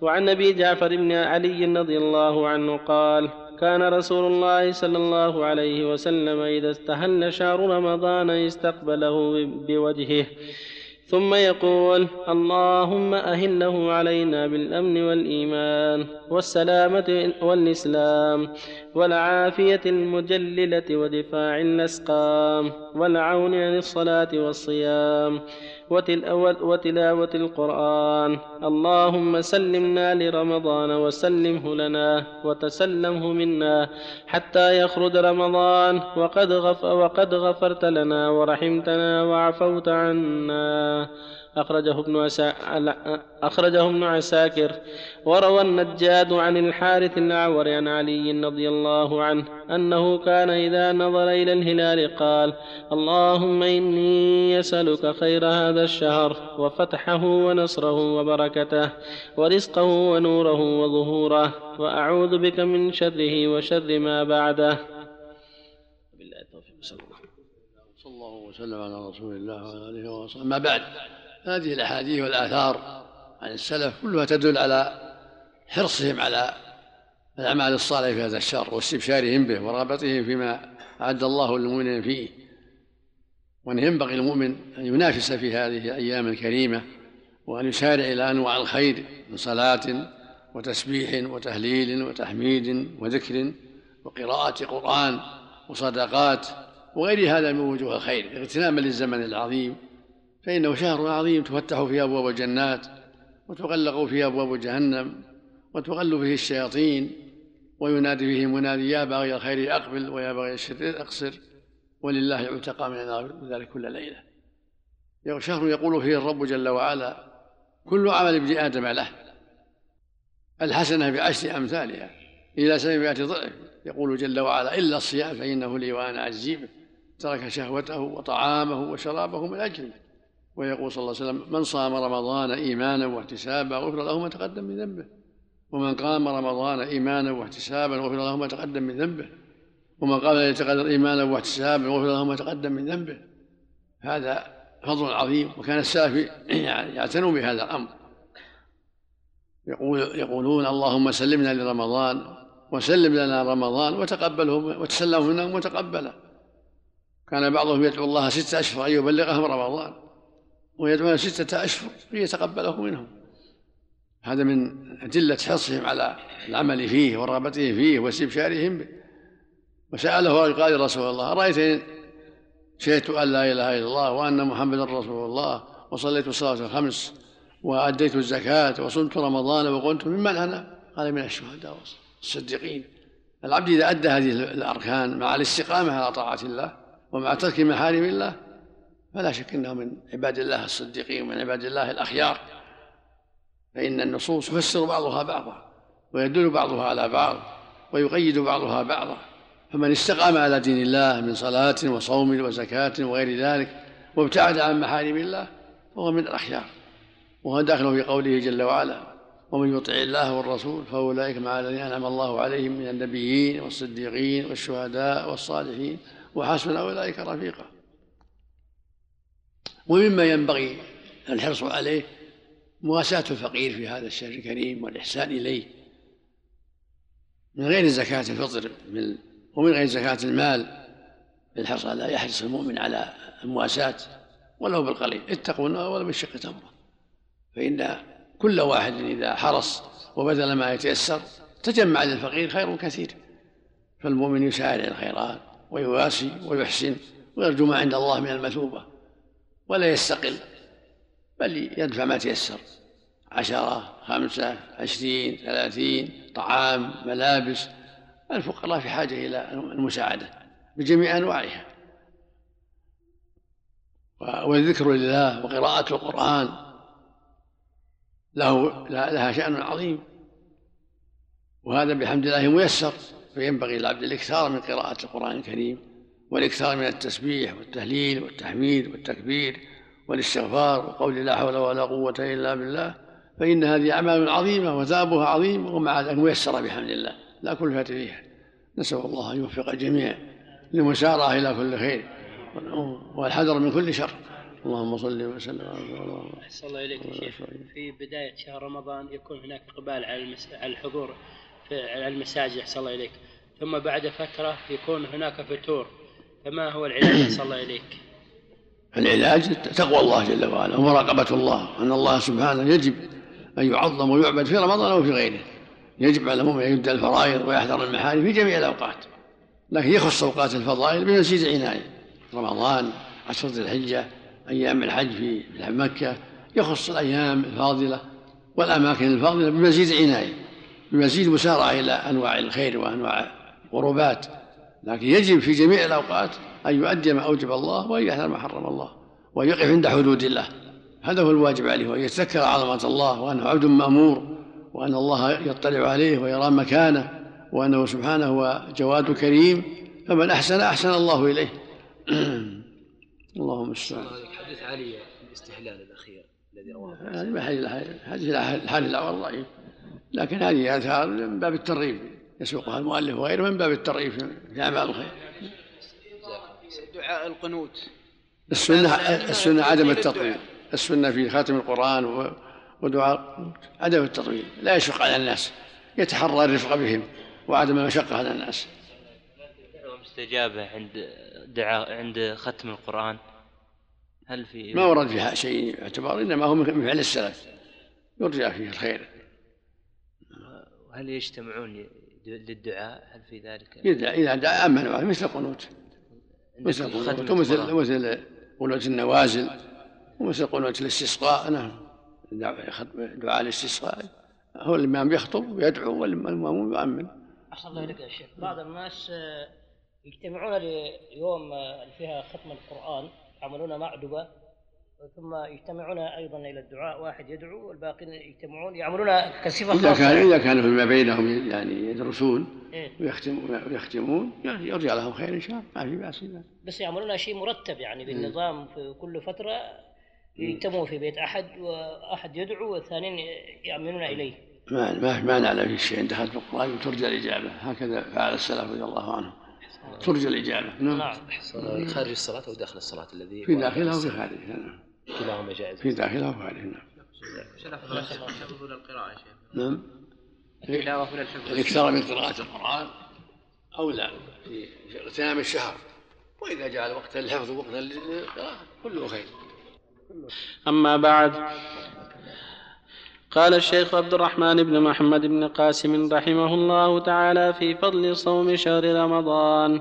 وعن أبي جعفر بن علي رضي الله عنه قال كان رسول الله صلى الله عليه وسلم إذا استهل شهر رمضان استقبله بوجهه. ثم يقول اللهم أهله علينا بالأمن والإيمان والسلامة والإسلام والعافية المجللة ودفاع الأسقام والعون عن الصلاة والصيام وتلاوة القرآن. اللهم سلمنا لرمضان وسلمه لنا وتسلمه منا حتى يخرج رمضان. وقد, غف وقد غفرت لنا ورحمتنا وعفوت عنا. أخرجه ابن أخرجه ابن عساكر. وروى النجاد عن الحارث الأعور عن علي رضي الله عنه أنه كان إذا نظر إلى الهلال قال اللهم إني أسألك خير هذا الشهر وفتحه ونصره وبركته ورزقه ونوره وظهوره وأعوذ بك من شره وشر ما بعده. بالله التوفيق صلى الله وسلم على رسول الله وعلى آله وصحبه. أما بعد هذه الأحاديث والآثار عن السلف كلها تدل على حرصهم على الأعمال الصالحة في هذا الشهر واستبشارهم به ورغبتهم فيما أعد الله للمؤمنين فيه. وأن ينبغي المؤمن أن ينافس في هذه الأيام الكريمة وأن يسارع إلى أنواع الخير من صلاة وتسبيح وتهليل وتحميد وذكر وقراءة قرآن وصدقات وغير هذا من وجوه الخير اغتناما للزمن العظيم فإنه شهر عظيم تفتح فيه أبواب الجنات وتغلق فيه أبواب جهنم وتغل فيه الشياطين وينادي فيه منادي يا باغي الخير أقبل ويا باغي الشر أقصر. ولله يعتقى من النار ذلك كل ليلة. شهر يقول فيه الرب جل وعلا كل عمل ابن آدم له الحسنة بعشر أمثالها إلى سبعمائة ضعف. يقول جل وعلا إلا الصيام فإنه لي وأنا أجزي به ترك شهوته وطعامه وشرابه من أجله. ويقول صلى الله عليه وسلم من صام رمضان إيمانا واحتسابا غفر له ما تقدم من ذنبه. ومن قام رمضان إيمانا واحتسابا غفر له ما تقدم من ذنبه. ومن قام القدر إيمانا واحتسابا غفر له ما تقدم من ذنبه. هذا فضل عظيم وكان السلف يعتنوا بهذا الأمر. يقول يقولون اللهم سلمنا لرمضان وسلم لنا رمضان وتقبله وتسلمه منا متقبلا كان بعضهم يدعو الله ستة أشهر أن يبلغهم رمضان. ويدعون ستة أشهر ليتقبله منهم. هذا من أدلة حرصهم على العمل فيه ورغبته فيه واستبشارهم به. وسأله رجل قال يا رسول الله أرأيت إن شهدت أن لا إله إلا الله وأن محمدا رسول الله وصليت الصلاة الخمس وأديت الزكاة وصمت رمضان وقلت ممن أنا؟ قال من الشهداء الصديقين العبد إذا أدى هذه الأركان مع الاستقامة على طاعة الله ومع ترك محارم الله فلا شك إنه من عباد الله الصديقين ومن عباد الله الأخيار. فإن النصوص تفسر بعضها بعضا ويدل بعضها على بعض ويقيد بعضها بعضا. فمن استقام على دين الله من صلاة وصوم وزكاة وغير ذلك وابتعد عن محارم الله فهو من الأخيار. وهو داخل في قوله جل وعلا ومن يطع الله والرسول فاولئك مع الذين أنعم الله عليهم من النبيين والصديقين والشهداء والصالحين وحسن أولئك رفيقا. ومما ينبغي الحرص عليه مواساة الفقير في هذا الشهر الكريم والإحسان إليه. من غير زكاة الفطر ومن غير زكاة المال الحرص على يحرص المؤمن على المواساة ولو بالقليل. اتقوا النار ولو بالشق تمرة. فإن كل واحد إذا حرص وبذل ما يتيسر تجمع للفقير خير كثير. فالمؤمن يسارع الخيرات ويواسي ويحسن ويرجو ما عند الله من المثوبة. ولا يستقل بل يدفع ما تيسر. عشرة خمسة عشرين ثلاثين طعام ملابس. الفقراء في حاجة إلى المساعدة بجميع أنواعها. والذكر لله وقراءة القرآن له لها شأن عظيم. وهذا بحمد الله ميسر فينبغي للعبد الإكثار من قراءة القرآن الكريم. والإكثار من التسبيح والتهليل والتحميد والتكبير والاستغفار وقول لا حول ولا قوة إلا بالله فإن هذه أعمال عظيمة وثابها عظيم ومع ذلك ميسرة بحمد الله لا كلفة فيها. نسأل الله أن يوفق الجميع للمسارعة إلى كل خير والحذر من كل شر. اللهم صل وسلم على أحسن الله إليك شيخ. في بداية شهر رمضان يكون هناك إقبال على الحضور في المساجد أحسن الله إليك. ثم بعد فترة يكون هناك فتور. فما هو العلاج أحسن الله إليك؟ العلاج تقوى الله جل وعلا ومراقبة الله أن الله سبحانه يجب أن يعظم ويعبد في رمضان أو في غيره. يجب على المؤمن أن يبدأ الفرائض ويحذر المحارم في جميع الأوقات. لكن يخص أوقات الفضائل بمزيد عناية. رمضان عشرة الحجة أيام الحج في مكة. يخص الأيام الفاضلة والأماكن الفاضلة بمزيد عناية بمزيد مسارعة إلى أنواع الخير وأنواع القربات لكن يجب في جميع الأوقات أن يؤدي ما أوجب الله وأن يحذر ما حرم الله وأن يقف عند حدود الله. هذا هو الواجب عليه وأن يتذكر عظمة الله وأنه عبد مأمور وأن الله يطلع عليه ويرى مكانه وأنه سبحانه هو جواد كريم فمن أحسن أحسن الله إليه. (clears throat) اللهم المستعان حديث علي الاستحلال الأخير الذي رواه هذه حديث الحال الأول ضعيف لكن هذه آثار من باب الترغيب. يسوقها المؤلف وغيره من باب الترغيب في أعمال الخير. دعاء القنوت. السنة السنة عدم التطويل السنة في خاتم القرآن ودعاء عدم التطويل لا يشق على الناس. يتحرى الرفق بهم وعدم المشقة على الناس. مستجابة عند دعاء عند ختم القرآن؟ هل في ما ورد فيها شيء يعتبر إنما هو من فعل السلف. يرجى فيه الخير. هل يجتمعون للدعاء هل في ذلك؟ إذا دعا أمن مثل القنوت مثل القنوت ومثل مثل قنوت النوازل ومثل قنوت الاستسقاء نعم دعاء الاستسقاء. هو الإمام يخطب ويدعو والمأموم يؤمن. أحسن الله إليك يا شيخ. بعض الناس آه، يجتمعون ليوم آه، فيها ختم القرآن يعملون معدبة ثم يجتمعون أيضا إلى الدعاء واحد يدعو والباقين يجتمعون يعملون كصفه إذا كان إذا كان فيما بينهم يعني يدرسون إيه؟ ويختمون يعني يرجع لهم خير إن شاء الله ما في بأس بس يعملون شيء مرتب يعني بالنظام في كل فترة يجتمعوا في بيت أحد وأحد يدعو والثانيين يأمنون إليه. ما ما ما نعلم في شيء دخلت في القرآن ترجى الإجابة. هكذا فعل السلف رضي الله عنهم ترجى الإجابة. نعم, نعم. خارج الصلاة أو داخل الصلاة الذي في داخلها وفي خارجها نعم. كلاهما جائز. في داخلها وخارجها نعم الحفظ ولا القراءة يا شيخ. نعم. ولا الحفظ الإكثار من قراءة القرآن أولى في اغتنام الشهر. وإذا جعل وقتا للحفظ وقتا للقراءة كله خير. أما بعد قال الشيخ عبد الرحمن بن محمد بن قاسم رحمه الله تعالى في فضل صوم شهر رمضان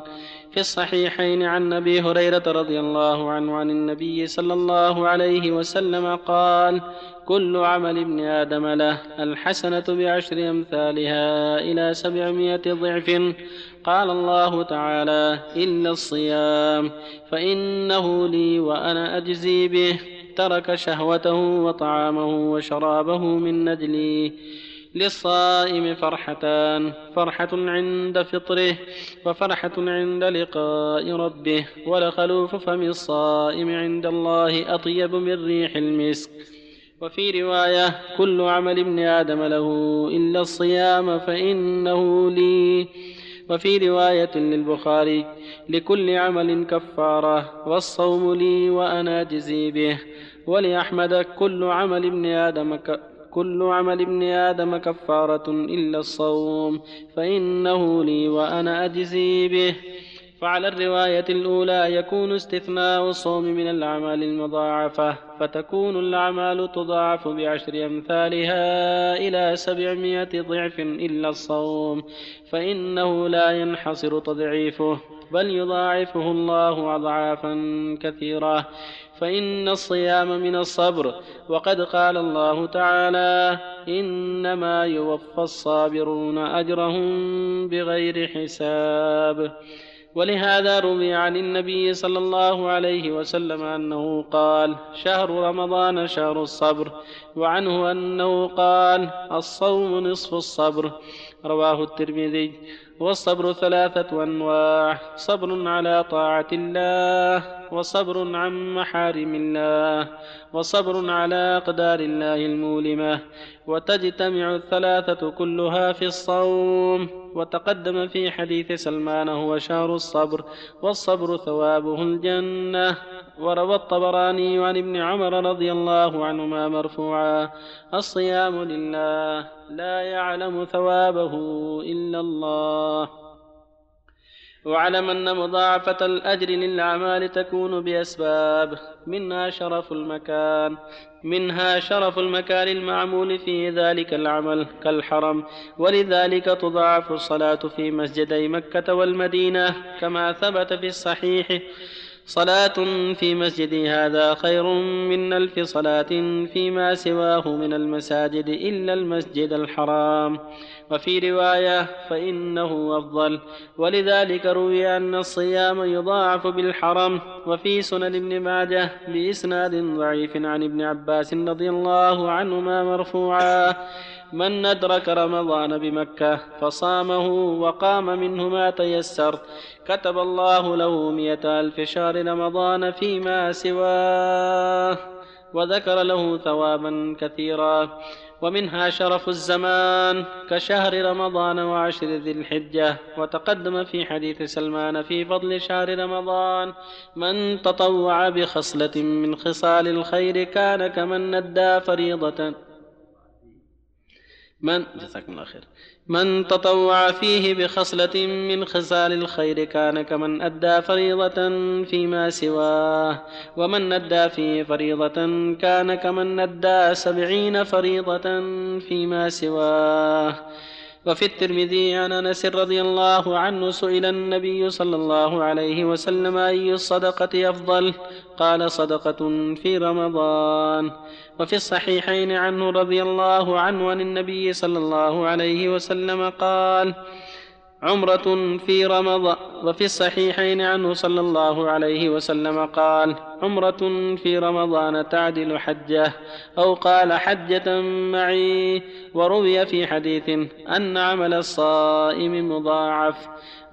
في الصحيحين عن أبي هريرة رضي الله عنه عن النبي صلى الله عليه وسلم قال كل عمل ابن آدم له الحسنة بعشر أمثالها إلى سبعمائة ضعف قال الله تعالى إلا الصيام فإنه لي وأنا أجزي به ترك شهوته وطعامه وشرابه من نجلي. للصائم فرحتان. فرحة عند فطره وفرحة عند لقاء ربه. ولخلوف فم الصائم عند الله أطيب من ريح المسك. وفي رواية كل عمل ابن آدم له إلا الصيام فإنه لي. وفي رواية للبخاري لكل عمل كفارة والصوم لي وأنا أجزي به. ولأحمد كل عمل ابن آدم ك... كل عمل ابن آدم كفارة إلا الصوم فإنه لي وأنا أجزي به. فعلى الرواية الأولى يكون استثناء الصوم من الأعمال المضاعفة فتكون الأعمال تضاعف بعشر أمثالها إلى سبعمائة ضعف إلا الصوم فإنه لا ينحصر تضعيفه بل يضاعفه الله أضعافا كثيرة. فإن الصيام من الصبر وقد قال الله تعالى إنما يوفى الصابرون أجرهم بغير حساب. ولهذا روي عن النبي صلى الله عليه وسلم أنه قال شهر رمضان شهر الصبر وعنه أنه قال الصوم نصف الصبر. رواه الترمذي. والصبر ثلاثة أنواع. صبر على طاعة الله وصبر عن محارم الله وصبر على أقدار الله المؤلمة وتجتمع الثلاثة كلها في الصوم. وتقدم في حديث سلمان هو شهر الصبر والصبر ثوابه الجنة. وروى الطبراني عن ابن عمر رضي الله عنهما مرفوعا الصيام لله لا يعلم ثوابه إلا الله. واعلم أن مضاعفة الأجر للأعمال تكون بأسباب منها شرف المكان منها شرف المكان المعمول في ذلك العمل كالحرم ولذلك تضاعف الصلاة في مسجدي مكة والمدينة كما ثبت في الصحيح صلاة في مسجدي هذا خير من ألف صلاة فيما سواه من المساجد إلا المسجد الحرام. وفي رواية فإنه أفضل. ولذلك روي أن الصيام يضاعف بالحرم. وفي سنن ابن ماجه بإسناد ضعيف عن ابن عباس رضي الله عنهما مرفوعا. من أدرك رمضان بمكة فصامه وقام منه ما تيسر. كتب الله له مئة ألف شهر رمضان فيما سواه. وذكر له ثوابا كثيرا. ومنها شرف الزمان كشهر رمضان وعشر ذي الحجة. وتقدم في حديث سلمان في فضل شهر رمضان من تطوع بخصلة من خصال الخير كان كمن ندى فريضة. من جزاكم الله خير. من تطوع فيه بخصلة من خصال الخير كان كمن أدى فريضة فيما سواه ومن ندى فيه فريضة كان كمن ندى سبعين فريضة فيما سواه. وفي الترمذي عن أنس رضي الله عنه سئل النبي صلى الله عليه وسلم أي الصدقة أفضل؟ قال صدقة في رمضان. وفي الصحيحين عنه رضي الله عنه عن النبي صلى الله عليه وسلم قال عمرة في رمضان وفي الصحيحين عنه صلى الله عليه وسلم قال عمرة في رمضان تعدل حجة أو قال حجة معي وروي في حديث أن عمل الصائم مضاعف.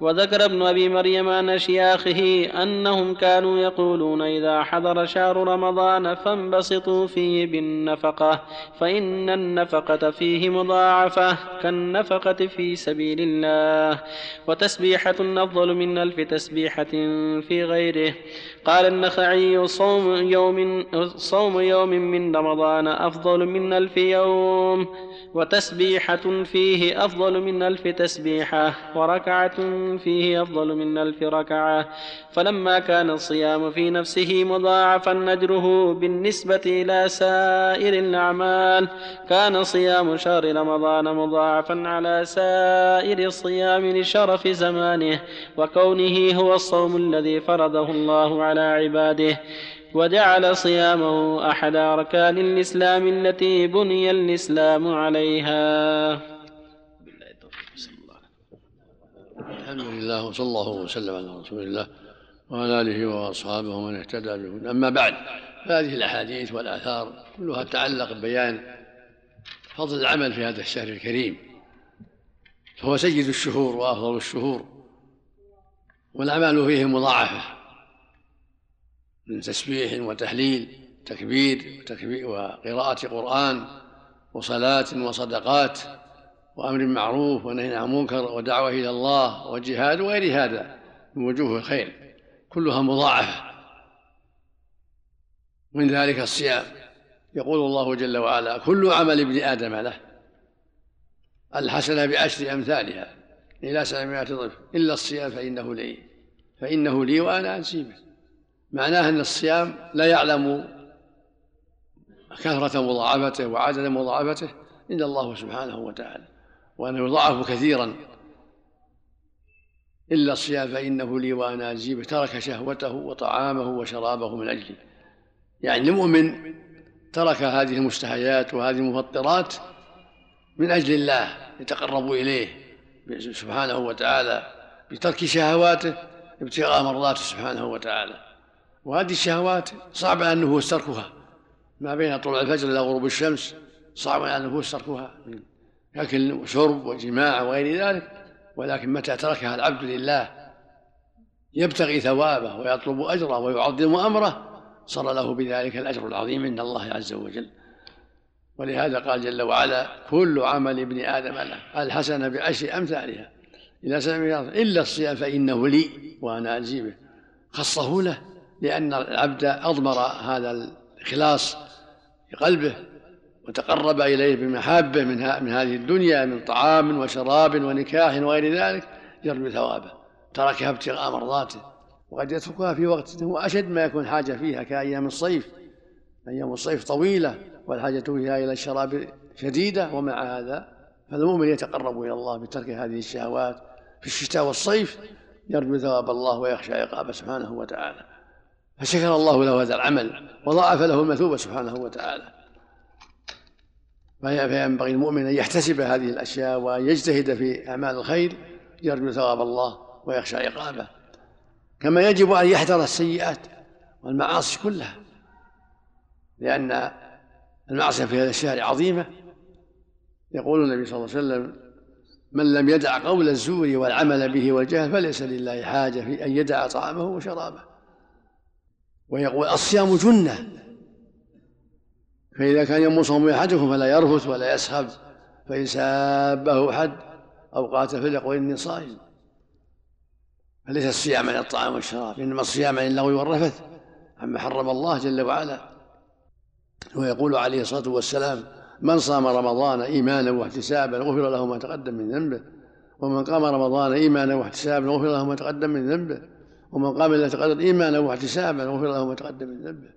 وذكر ابن أبي مريم عن شياخه أنهم كانوا يقولون إذا حضر شهر رمضان فانبسطوا فيه بالنفقة فإن النفقة فيه مضاعفة كالنفقة في سبيل الله. وتسبيحة أفضل من ألف تسبيحة في غيره. قال النخعي صوم يوم صوم يوم من رمضان أفضل من ألف يوم وتسبيحة فيه أفضل من ألف تسبيحة وركعة فيه أفضل من ألف ركعة. فلما كان الصيام في نفسه مضاعفا أجره بالنسبة إلى سائر الأعمال كان صيام شهر رمضان مضاعفا على سائر الصيام لشرف زمانه وكونه هو الصوم الذي فرضه الله على عباده وجعل صيامه أحد أركان الإسلام التي بني الإسلام عليها. الحمد لله وصلى الله وسلم على رسول الله وعلى آله وأصحابه ومن اهتدى به أما بعد فهذه الأحاديث والآثار كلها تتعلق ببيان فضل العمل في هذا الشهر الكريم. فهو سيد الشهور وأفضل الشهور والأعمال فيه مضاعفة. من تسبيح وتحليل تكبير وقراءة قرآن وصلاة وصدقات وأمر معروف ونهي عن منكر ودعوة إلى الله وجهاد وغير هذا من وجوه الخير. كلها مضاعفة. من ذلك الصيام. يقول الله جل وعلا كل عمل ابن آدم له الحسنة بعشر أمثالها إلى سبعمائة ضعف إلا الصيام فإنه لي فإنه لي وأنا أجزي به. معناه أن الصيام لا يعلم كثرة مضاعفته وعدد مضاعفته إلا الله سبحانه وتعالى وأنه يضاعف كثيرا. إلا الصيام فإنه لي وأنا أجزي به ترك شهوته وطعامه وشرابه من أجلي. يعني المؤمن ترك هذه المستحيات وهذه المفطرات من أجل الله يتقرب إليه سبحانه وتعالى بترك شهواته ابتغاء مرضاته سبحانه وتعالى. وهذه الشهوات صعب على النفوس تركها. ما بين طلوع الفجر إلى غروب الشمس صعب على النفوس تركها. أكل وشرب وجماع وغير ذلك ولكن متى تركها العبد لله يبتغي ثوابه ويطلب أجره ويعظم أمره صار له بذلك الأجر العظيم عند الله عز وجل. ولهذا قال جل وعلا كل عمل ابن آدم له الحسنة بعشر أمثالها. إلى سبعمائة إلا الصيام فإنه لي وأنا أجزي به. خصه له. لأن العبد أضمر هذا الإخلاص في قلبه وتقرب إليه بمحابة من, من هذه الدنيا من طعام وشراب ونكاح وغير ذلك يرجو ثوابه. تركها ابتغاء مرضاته. وقد يتركها في وقت هو أشد ما يكون حاجة فيها كأيام الصيف. أيام الصيف طويلة والحاجة فيها إلى الشراب شديدة ومع هذا فالمؤمن يتقرب إلى الله بترك هذه الشهوات في الشتاء والصيف يرجو ثواب الله ويخشى عقابه سبحانه وتعالى. فشكر الله له هذا العمل وضاعف له المثوبة سبحانه وتعالى. فينبغي المؤمن أن يحتسب هذه الأشياء وأن يجتهد في أعمال الخير يرجو ثواب الله ويخشى عقابه. كما يجب أن يحذر السيئات والمعاصي كلها لأن المعصية في هذا الشهر عظيمة. يقول النبي صلى الله عليه وسلم من لم يدع قول الزور والعمل به والجهل فليس لله حاجة في أن يدع طعامه وشرابه. ويقول الصيام جنة. فإذا كان يوم صوم أحدكم فلا يرفث ولا يسخب فإن سابه حد أو قاتل فليقول إني صائم. فليس الصيام عن الطعام والشراب إنما الصيام عن اللغو والرفث عما حرم الله جل وعلا. ويقول عليه الصلاة والسلام من صام رمضان إيمانا واحتسابا غفر له ما تقدم من ذنبه ومن قام رمضان إيمانا واحتسابا غفر له ما تقدم من ذنبه. ومن قام ليلة القدر إيمانا واحتسابا غفر له ما تقدم من ذنبه.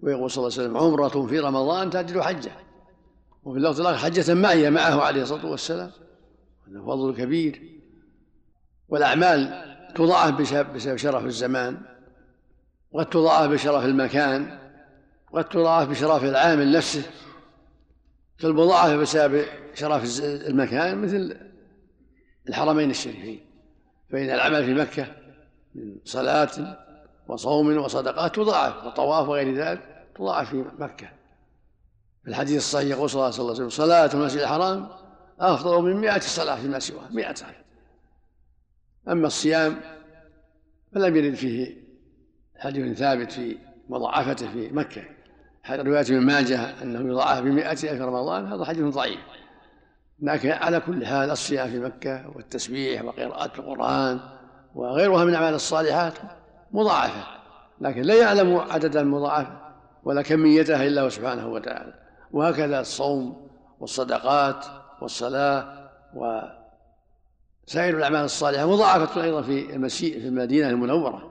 ويقول صلى الله عليه وسلم عمرة في رمضان تعدل حجة. وفي اللفظ الآخر حجة معي معه عليه الصلاة والسلام. هذا فضل كبير. والأعمال تضاعف بسبب شرف الزمان. وقد تضاعف بشرف المكان. وقد تضاعف بشرف العامل نفسه فالمضاعفة بسبب شرف المكان مثل الحرمين الشريفين. فإن العمل في مكة من صلاة وصوم وصدقات تضاعف وطواف وغير ذلك تضاعف في مكة. في الحديث الصحيح يقول صلى الله عليه وسلم صلاة المسجد الحرام أفضل من مئة صلاة فيما سواه مئة صلاة. أما الصيام فلم يرد فيه حديث ثابت في مضاعفته في مكة. رواية ابن ماجه أنه يضاعف بمئة ألف رمضان هذا حديث ضعيف. لكن على كل حال الصيام في مكة والتسبيح وقراءة القرآن وغيرها من أعمال الصالحات مضاعفة لكن لا يعلم عدد المضاعفة ولا كميتها إلا هو سبحانه وتعالى. وهكذا الصوم والصدقات والصلاة وسائر الأعمال الصالحة مضاعفة أيضا في المسيح في المدينة المنورة.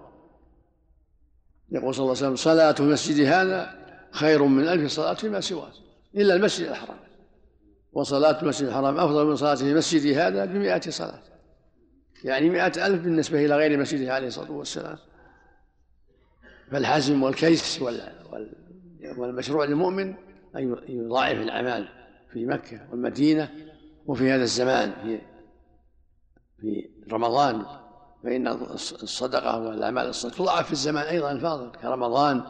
يقول صلى الله عليه وسلم صلاة مسجد هذا خير من ألف صلاة فيما سواه إلا المسجد الحرام. وصلاة المسجد الحرام أفضل من صلاة في مسجد هذا بمئة صلاة. يعني مئة ألف بالنسبة إلى غير مسجده عليه الصلاة والسلام. فالحزم والكيس والمشروع للمؤمن أن يضاعف الأعمال في مكة والمدينة وفي هذا الزمان في في رمضان. فإن الصدقة والأعمال الصدقة تضاعف في الزمان أيضا الفاضل كرمضان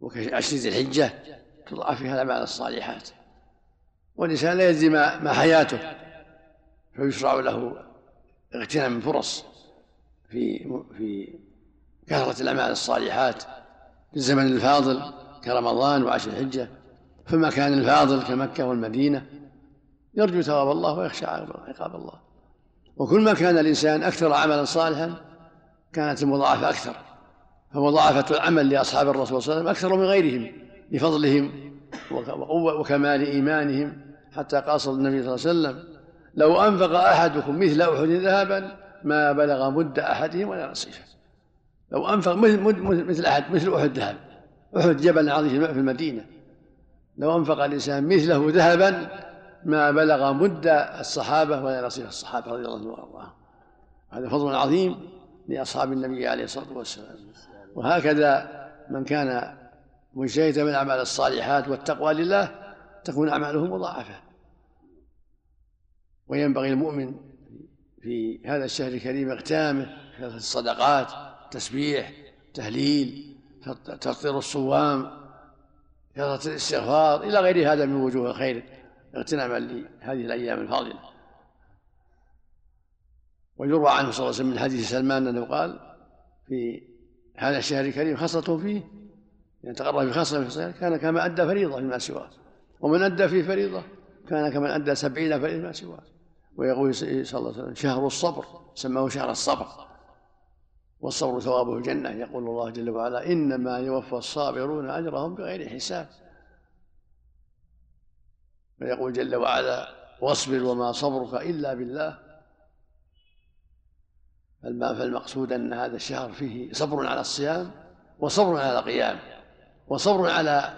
وكعشر ذي الحجة تضاعف فيها الأعمال الصالحات. والإنسان لا يدري ما حياته فيشرع له اغتنام الفرص في في كثرة الأعمال الصالحات في الزمن الفاضل كرمضان وعشر الحجة في المكان الفاضل كمكة والمدينة. يرجو ثواب الله ويخشى عقاب الله. وكل ما كان الإنسان أكثر عملا صالحا كانت المضاعفة أكثر. فمضاعفة العمل لأصحاب الرسول صلى الله عليه وسلم أكثر من غيرهم لفضلهم وكمال إيمانهم. حتى قاصد النبي صلى الله عليه وسلم لو أنفق أحدكم مثل أحد ذهبا ما بلغ مد أحدهم ولا نصيفه لو أنفق مثل مثل أحد مثل أحد ذهب. أحد جبل عظيم في المدينة. لو أنفق الإنسان مثله ذهبا ما بلغ مد الصحابة ولا نصيف الصحابة رضي الله عنهم وأرضاهم. هذا فضل عظيم لأصحاب النبي عليه الصلاة والسلام. وهكذا من كان مجتهدا من الأعمال الصالحات والتقوى لله تكون أعماله مضاعفة. وينبغي المؤمن في هذا الشهر الكريم اغتامه كثرة الصدقات تسبيح تهليل تفطير الصوام كثرة الاستغفار إلى غير هذا من وجوه الخير اغتناما لهذه الأيام الفاضلة. ويروى عنه صلى الله عليه وسلم من حديث سلمان أنه قال في هذا الشهر الكريم خصلة فيه يعني تقرب في الصيام كان كما أدى فريضة فيما سواه. ومن أدى في فريضة كان كمن أدى سبعين فريضة فيما سواه. ويقول صلى الله عليه وسلم شهر الصبر سماه شهر الصبر. والصبر ثوابه الجنة يقول الله جل وعلا إنما يوفى الصابرون أجرهم بغير حساب. ويقول جل وعلا واصبر وما صبرك إلا بالله. فالمقصود أن هذا الشهر فيه صبر على الصيام وصبر على القيام وصبر على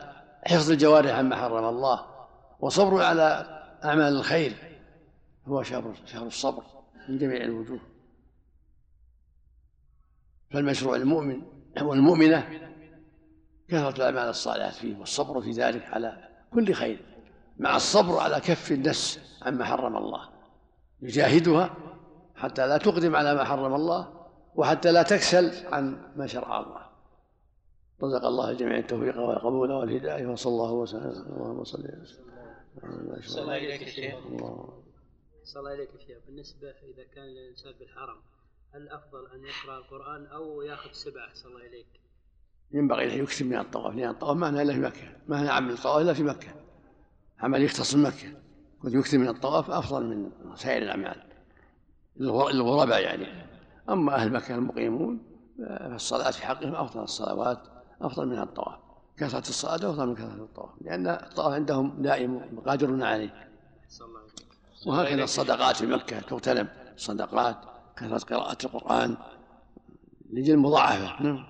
حفظ الجوارح عما حرم الله وصبر على أعمال الخير. هو شهر شهر الصبر من جميع الوجوه. فالمشروع المؤمن والمؤمنة كثرة الأعمال الصالحات فيه والصبر في ذلك على كل خير مع الصبر على كف النفس عما حرم الله. يجاهدها حتى لا تقدم على ما حرم الله وحتى لا تكسل عن ما شرع الله. رزق الله الجميع التوفيق والقبول والهداية وصلى الله وسلم اللهم صل وسلم الله صلى الله عليك يا شيخ بالنسبة إذا كان الإنسان بالحرم هل الافضل أن يقرأ القرآن أو يأخذ سبعة؟ صلى الله عليك. ينبغي له يكسب من الطواف لأن الطواف ما الا في مكة ما هنا عمل الطواف الا في مكة. عمل يختص مكه كنت يكثر من الطواف أفضل من سائر الأعمال. للغرباء يعني. أما أهل مكة المقيمون فالصلاة في حقهم أفضل الصلوات أفضل من الطواف. كثرة الصلاة أفضل من كثرة الطواف لأن الطواف عندهم دائم قادرون عليه. وهكذا الصدقات في مكة. تغتنم الصدقات كثرة قراءة القرآن لجل مضاعفه نعم.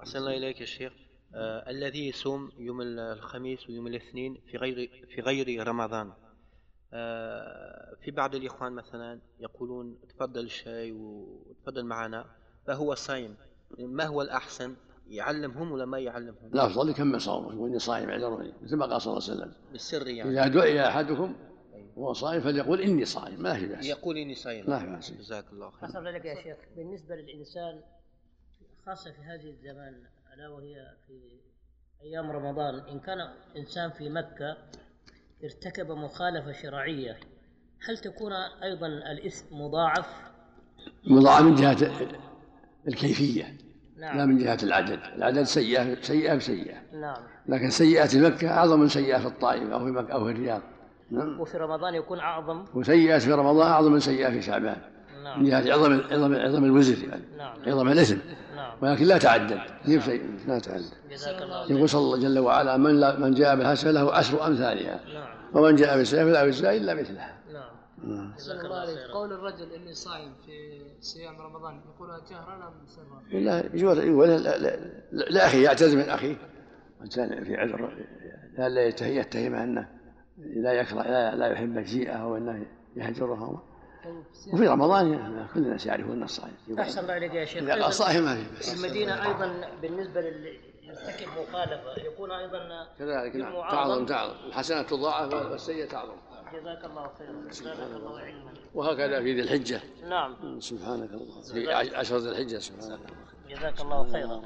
أحسن الله إليك يا شيخ. آه الذي يصوم يوم الخميس ويوم الاثنين في غير في غير رمضان. آه في بعض الإخوان مثلا يقولون تفضل الشاي وتفضل معنا فهو صايم. ما هو الأحسن؟ يعلمهم ولا ما يعلمهم؟ لا أفضل يكمل صومه يقول إني صائم اعذروني مثل ما قال صلى الله عليه وسلم. بالسر يعني. إذا دعي أحدكم وهو صائم فليقول إني صائم ما في بأس. يقول إني صائم. ما في بأس. جزاك الله خير. حصل لك يا شيخ بالنسبة للإنسان خاصة في هذه الزمان ألا وهي في أيام رمضان إن كان إنسان في مكة ارتكب مخالفة شرعية هل تكون أيضا الإثم مضاعف؟ مضاعف من جهة الكيفية نعم. لا من جهة العدد. العدد سيئة سيئة بسيئة. نعم. لكن سيئة مكة أعظم من سيئة في الطائف أو في مكة أو في الرياض. نعم. وفي رمضان يكون أعظم؟ وسيئة في رمضان أعظم من سيئة في شعبان. نعم. من جهة عظم عظم عظم الوزر يعني. نعم. عظم الإثم. نعم. ولكن لا تعدد. كيف شيء لا تعدد. جزاك الله خير. يقول صلى الله جل وعلا من لا من جاء بالحسنة له عشر أمثالها. نعم. ومن جاء بالسيئة فلا يجزى إلا مثلها. نعم. نعم. جزاك الله خير قول الرجل إني صايم في صيام رمضان يقولها جهرا ام سرا؟ لا يقول يقول لا, لا, لا, لا يعتذر من أخيه من كان في عذر لا لا يتهمه أنه لا يكره لا, لا يحب مجيئه أو أنه يهجرها وفي رمضان كل الناس يعرفون أنه صائم أحسن الله إليك يا شيخ. إذا قال أيضاً صائم ما في المدينة أيضا بالنسبة للي يرتكب مخالفة يكون أيضا كذلك نعم. تعظم. تعظم. الحسنات تضاعف والسيئة تعظم. جزاك الله خيرا. زادك الله علما. وهكذا في ذي الحجة. نعم. سبحانك الله في عشر ذي الحجة سبحانك الله جزاك الله خيرا.